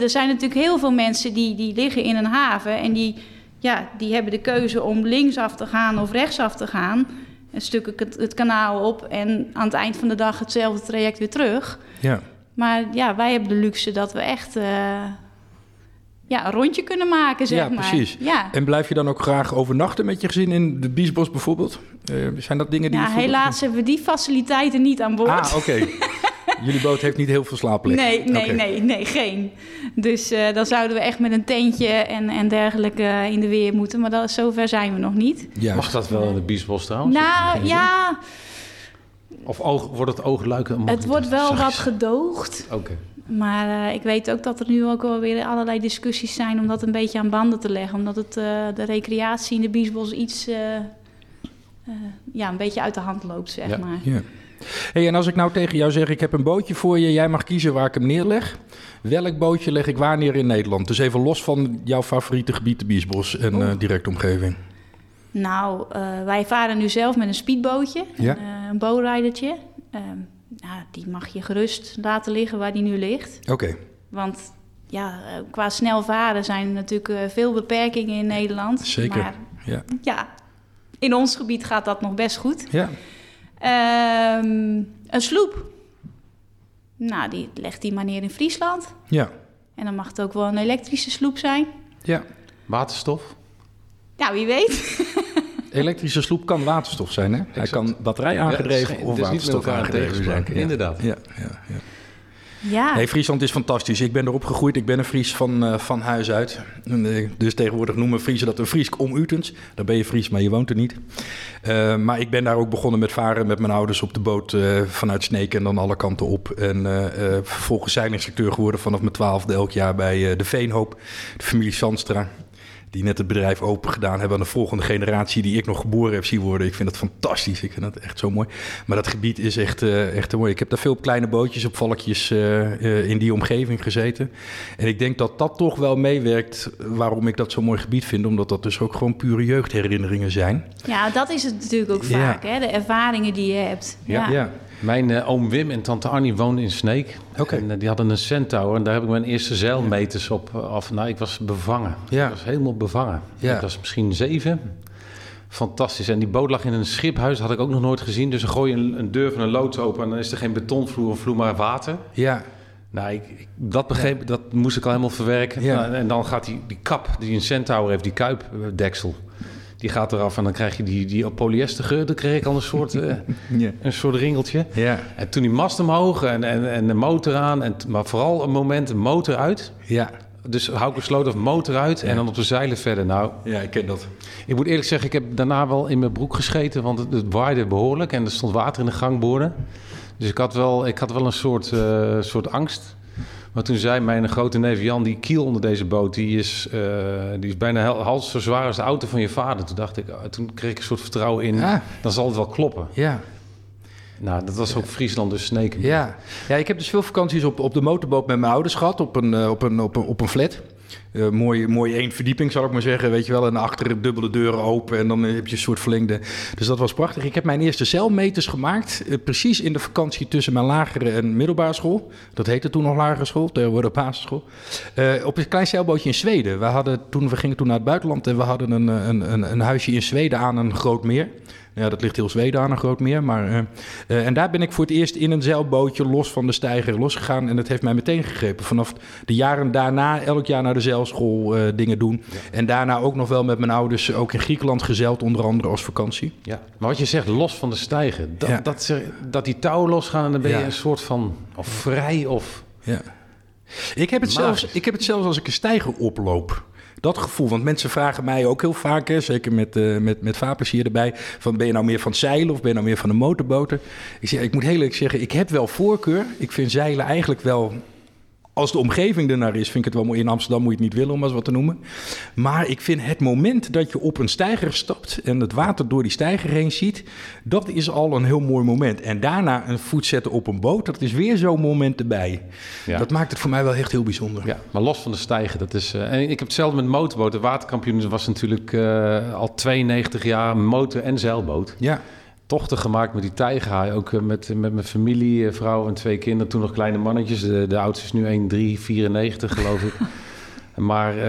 Er zijn natuurlijk heel veel mensen die, die liggen in een haven... en die, ja, die hebben de keuze om linksaf te gaan of rechtsaf te gaan... Een stuk het, het kanaal op en aan het eind van de dag hetzelfde traject weer terug... Ja. Maar ja, wij hebben de luxe dat we echt eh, ja, een rondje kunnen maken, zeg Ja, maar. precies. Ja, En blijf je dan ook graag overnachten met je gezin in de Biesbos bijvoorbeeld? Eh, zijn dat dingen die ja helaas hebben we die faciliteiten niet aan boord. Ah, oké. Jullie boot heeft niet heel veel slaapplek. nee, nee, nee, nee, geen. Dus eh, dan zouden we echt met een tentje en, en dergelijke in de weer moeten. Maar dat, zover zijn we nog niet. Juist. Mag dat wel in de Biesbos trouwens? nou, ja, Of oog, wordt het oogluiken? Het wordt wel Zachtjes. wat gedoogd. Oké. Maar eh, ik weet ook dat er nu ook wel weer allerlei discussies zijn om dat een beetje aan banden te leggen. Omdat het, eh, de recreatie in de Biesbos iets eh, eh, ja, een beetje uit de hand loopt, zeg Ja. maar. Ja. Hey, en als ik nou tegen jou zeg, ik heb een bootje voor je, jij mag kiezen waar ik hem neerleg. Welk bootje leg ik waar neer in Nederland? Dus even los van jouw favoriete gebied, de Biesbos en eh directe omgeving. Nou, eh, wij varen nu zelf met een speedbootje, Ja. een, eh, een bowridertje. Ehm, nou, die mag je gerust laten liggen waar die nu ligt. Oké, Want ja, eh, qua snel varen zijn er natuurlijk veel beperkingen in Nederland. Zeker. Maar ja. ja, in ons gebied gaat dat nog best goed. ja. Ehm, een sloep. Nou, die legt die maar neer in Friesland. Ja, En dan mag het ook wel een elektrische sloep zijn. ja. Waterstof? Ja, wie weet. Elektrische sloep kan waterstof zijn, hè? Hij kan batterij aangedreven Ja, het is geen- of waterstof aangedreven zijn. Ja. inderdaad. Ja, ja, ja. Ja, Nee, Friesland is fantastisch. Ik ben erop gegroeid. Ik ben een Fries van, eh, van huis uit. Eh, Dus tegenwoordig noemen Friesen dat een Friesk om Utens. Dan ben je Fries, maar je woont er niet. Eh, maar ik ben daar ook begonnen met varen met mijn ouders op de boot eh, vanuit Sneek en dan alle kanten op. En eh, eh, vervolgens zeilinstructeur geworden vanaf mijn twaalfde elk jaar bij eh, de Veenhoop, de familie Sandstra. Die net het bedrijf open gedaan hebben aan de volgende generatie die ik nog geboren heb zien worden. Ik vind dat fantastisch. Ik vind dat echt zo mooi. Maar dat gebied is echt, uh, echt mooi. Ik heb daar veel op kleine bootjes, op valkjes uh, in die omgeving gezeten. En ik denk dat dat toch wel meewerkt waarom ik dat zo'n mooi gebied vind. Omdat dat dus ook gewoon pure jeugdherinneringen zijn. Ja, dat is het natuurlijk ook vaak. Hè? De ervaringen die je hebt. ja. ja. Mijn uh, oom Wim en tante Arnie woonden in Sneek. Okay. En uh, die hadden een centaur en daar heb ik mijn eerste zeilmeters op af. Nou, ik was bevangen. Ja. Ik was helemaal bevangen. Ja. Ik was misschien zeven. Fantastisch. En die boot lag in een schiphuis, had ik ook nog nooit gezien. Dus dan gooi je een, een deur van een loods open en dan is er geen betonvloer of vloer, maar water. Ja. Nou, ik, dat begreep, dat moest ik al helemaal verwerken. Ja. Nou, en dan gaat die, die kap die een centaur heeft, die kuipdeksel die gaat eraf en dan krijg je die, die polyestergeur. Dan kreeg ik al een soort, uh, een soort ringeltje. Ja. En toen die mast omhoog en, en, en de motor aan. En, maar vooral een moment, motor uit. Ja. Dus hou ik of motor uit en dan op de zeilen verder. Nou, ja, ik ken dat. Ik moet eerlijk zeggen, ik heb daarna wel in mijn broek gescheten, want het, het waaide behoorlijk en er stond water in de gangborden. Dus ik had wel, ik had wel een soort, uh, soort angst. Maar toen zei mijn grote neef Jan, die kiel onder deze boot, die is, uh, die is bijna hals zo zwaar als de auto van je vader. Toen dacht ik, uh, toen kreeg ik een soort vertrouwen in, ja. dan zal het wel kloppen. Ja. Nou, dat was ook Friesland, dus Sneken. Ja. ja, ik heb dus veel vakanties op, op de motorboot met mijn ouders gehad, op een, uh, op een, op een, op een flat. Uh, mooi, mooi één verdieping, zal ik maar zeggen. Weet je wel, en achter dubbele deuren open en dan heb je een soort verlengde. Dus dat was prachtig. Ik heb mijn eerste celmeters gemaakt, uh, precies in de vakantie tussen mijn lagere en middelbare school. Dat heette toen nog lagere school, tegenwoordig basisschool. Uh, op een klein zeilbootje in Zweden. We, hadden toen, we gingen toen naar het buitenland en we hadden een, een, een, een huisje in Zweden aan een groot meer. Ja, dat ligt heel Zweden aan, een groot meer. Maar, uh, uh, en daar ben ik voor het eerst in een zeilbootje los van de steiger losgegaan. En dat heeft mij meteen gegrepen. Vanaf de jaren daarna elk jaar naar de zeilschool uh, dingen doen. Ja. En daarna ook nog wel met mijn ouders ook in Griekenland gezeild, onder andere als vakantie. Ja, maar wat je zegt, los van de steiger. Dat, ja. dat, dat die touwen losgaan en dan ben je ja. een soort van of vrij of... Ja. Ik heb, het zelfs, ik heb het zelfs als ik een steiger oploop dat gevoel. Want mensen vragen mij ook heel vaak, hè, zeker met, uh, met, met vaarplezier erbij... van ben je nou meer van zeilen of ben je nou meer van de motorboten? Ik, zeg, ik moet heel eerlijk zeggen, ik heb wel voorkeur. Ik vind zeilen eigenlijk wel als de omgeving er naar is, vind ik het wel mooi. In Amsterdam moet je het niet willen, om eens wat te noemen. Maar ik vind het moment dat je op een steiger stapt en het water door die steiger heen ziet, dat is al een heel mooi moment. En daarna een voet zetten op een boot, dat is weer zo'n moment erbij. Ja. Dat maakt het voor mij wel echt heel bijzonder. Ja, maar los van de steiger, dat is. Uh, en ik heb hetzelfde met motorboot. De waterkampioen was natuurlijk uh, al 92 jaar motor- en zeilboot. Ja tochten gemaakt met die tijgerhaai. Ook uh, met, met mijn familie, uh, vrouw en twee kinderen. Toen nog kleine mannetjes. De, de oudste is nu 1, 3, 94 geloof ik. maar uh,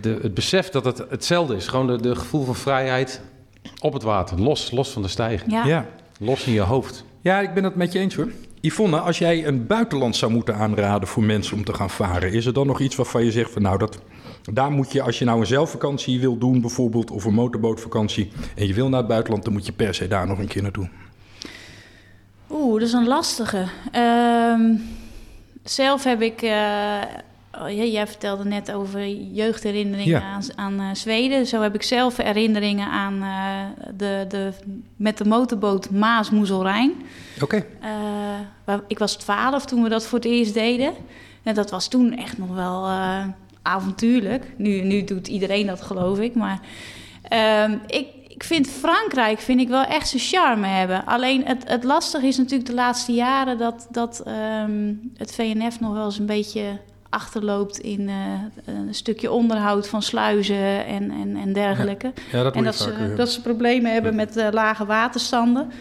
de, het besef dat het hetzelfde is. Gewoon de, de gevoel van vrijheid op het water. Los, los van de stijger. Ja. ja. Los in je hoofd. Ja, ik ben het met je eens hoor. Yvonne, als jij een buitenland zou moeten aanraden voor mensen om te gaan varen... is er dan nog iets waarvan je zegt van nou dat... Daar moet je, als je nou een zelfvakantie wil doen, bijvoorbeeld, of een motorbootvakantie, en je wil naar het buitenland, dan moet je per se daar nog een keer naartoe. Oeh, dat is een lastige. Uh, zelf heb ik. Uh, oh, jij vertelde net over jeugdherinneringen ja. aan, aan uh, Zweden. Zo heb ik zelf herinneringen aan uh, de, de, met de motorboot Maas Moezelrijn. Oké. Okay. ik was twaalf toen we dat voor het eerst deden. En dat was toen echt nog wel avontuurlijk. Nu, nu doet iedereen dat, geloof ik. Maar um, ik, ik vind Frankrijk vind ik wel echt zijn charme hebben. Alleen het, het lastige is natuurlijk de laatste jaren dat, dat um, het VNF nog wel eens een beetje achterloopt in uh, een stukje onderhoud van sluizen en, en, en dergelijke. Ja, ja dat en dat, ze, dat ze problemen hebben met uh, lage waterstanden.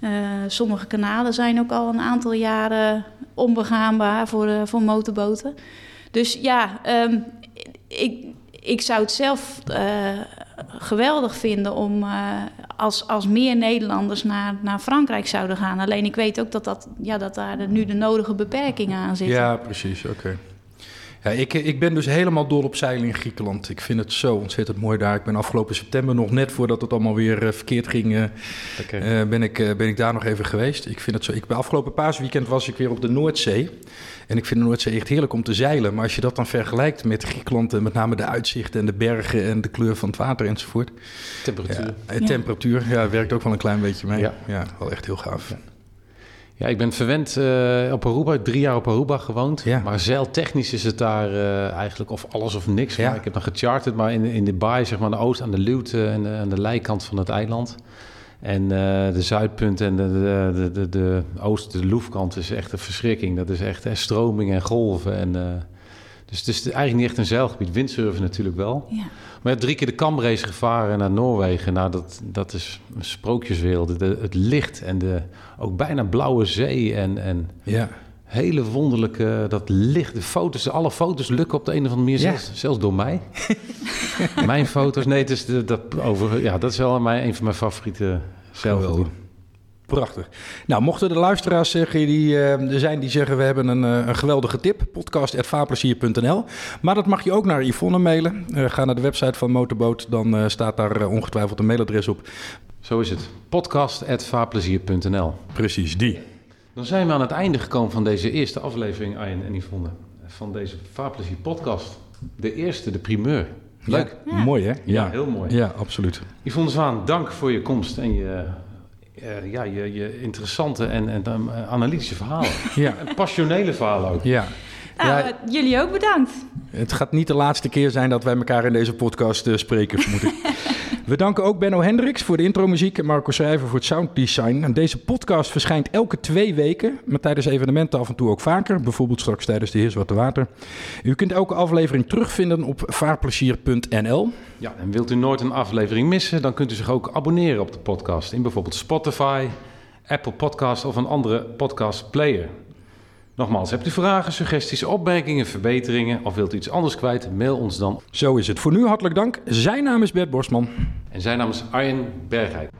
Uh, sommige kanalen zijn ook al een aantal jaren onbegaanbaar voor, voor motorboten. Dus ja, um, ik, ik zou het zelf uh, geweldig vinden om uh, als, als meer Nederlanders naar, naar Frankrijk zouden gaan. Alleen ik weet ook dat, dat, ja, dat daar nu de nodige beperkingen aan zitten. Ja, precies. Oké. Ja, ik, ik ben dus helemaal dol op zeilen in Griekenland. Ik vind het zo ontzettend mooi daar. Ik ben afgelopen september nog net voordat het allemaal weer uh, verkeerd ging, okay. uh, ben, ik, ben ik daar nog even geweest. Ik vind het zo. Ik, afgelopen paasweekend was ik weer op de Noordzee. En ik vind de Noordzee echt heerlijk om te zeilen. Maar als je dat dan vergelijkt met Griekenland, en met name de uitzichten en de bergen en de kleur van het water enzovoort. Temperatuur. Ja, temperatuur, ja, werkt ook wel een klein beetje mee. Ja, ja wel echt heel gaaf. Ja. Ja, ik ben verwend uh, op Aruba, drie jaar op Aruba gewoond. Ja. Maar zeiltechnisch is het daar uh, eigenlijk of alles of niks. Ja. Ik heb dan gecharterd, maar in, in de baai, zeg maar, aan de oost, aan de luwte en de, aan de lijkant van het eiland. En de zuidpunt en de, de, de, de, de oost, de loefkant is echt een verschrikking. Dat is echt hè, stroming en golven. En, dus het is eigenlijk niet echt een zeilgebied. Windsurfen natuurlijk wel. Ja. Maar drie keer de Cambrace gevaren naar Noorwegen. Nou, dat, dat is een sprookjeswereld. De, het licht en de ook bijna blauwe zee. En, en Ja. hele wonderlijke, dat licht. De foto's, alle foto's lukken op de een of andere manier. Ja. Zelfs, zelfs door mij. mijn foto's, nee, het is de, dat, over, ja, dat is wel mijn, een van mijn favoriete zeilgebieden. Prachtig. Nou, mochten de luisteraars zeggen die, uh, er zijn die zeggen... we hebben een, uh, een geweldige tip, podcast.vaarplezier.nl. Maar dat mag je ook naar Yvonne mailen. Uh, ga naar de website van Motorboot, dan staat daar ongetwijfeld een mailadres op. Zo is het. podcast.vaarplezier.nl Precies, die. Dan zijn we aan het einde gekomen van deze eerste aflevering, Arjen en Yvonne. Van deze Vaarplezier podcast. De eerste, de primeur. Leuk. Ja, mooi hè? Ja, heel mooi. Ja, absoluut. Yvonne Zwaan, dank voor je komst en je uh, ja, je, je, interessante en, en uh, analytische verhalen. Ja. En passionele verhalen ook. Ja. Nou, ja. jullie ook bedankt. Het gaat niet de laatste keer zijn dat wij elkaar in deze podcast uh, spreken, vermoed ik. We danken ook Benno Hendricks voor de intromuziek en Marco Schrijver voor het sounddesign. Deze podcast verschijnt elke twee weken, maar tijdens evenementen af en toe ook vaker. Bijvoorbeeld straks tijdens de Heerswarte Water. U kunt elke aflevering terugvinden op vaarplezier.nl. Ja, en wilt u nooit een aflevering missen, dan kunt u zich ook abonneren op de podcast. In bijvoorbeeld Spotify, Apple Podcast of een andere podcast player. Nogmaals, hebt u vragen, suggesties, opmerkingen, verbeteringen of wilt u iets anders kwijt? Mail ons dan. Zo is het. Voor nu hartelijk dank. Zijn naam is Bert Borstman. En zijn naam is Arjen Bergheid.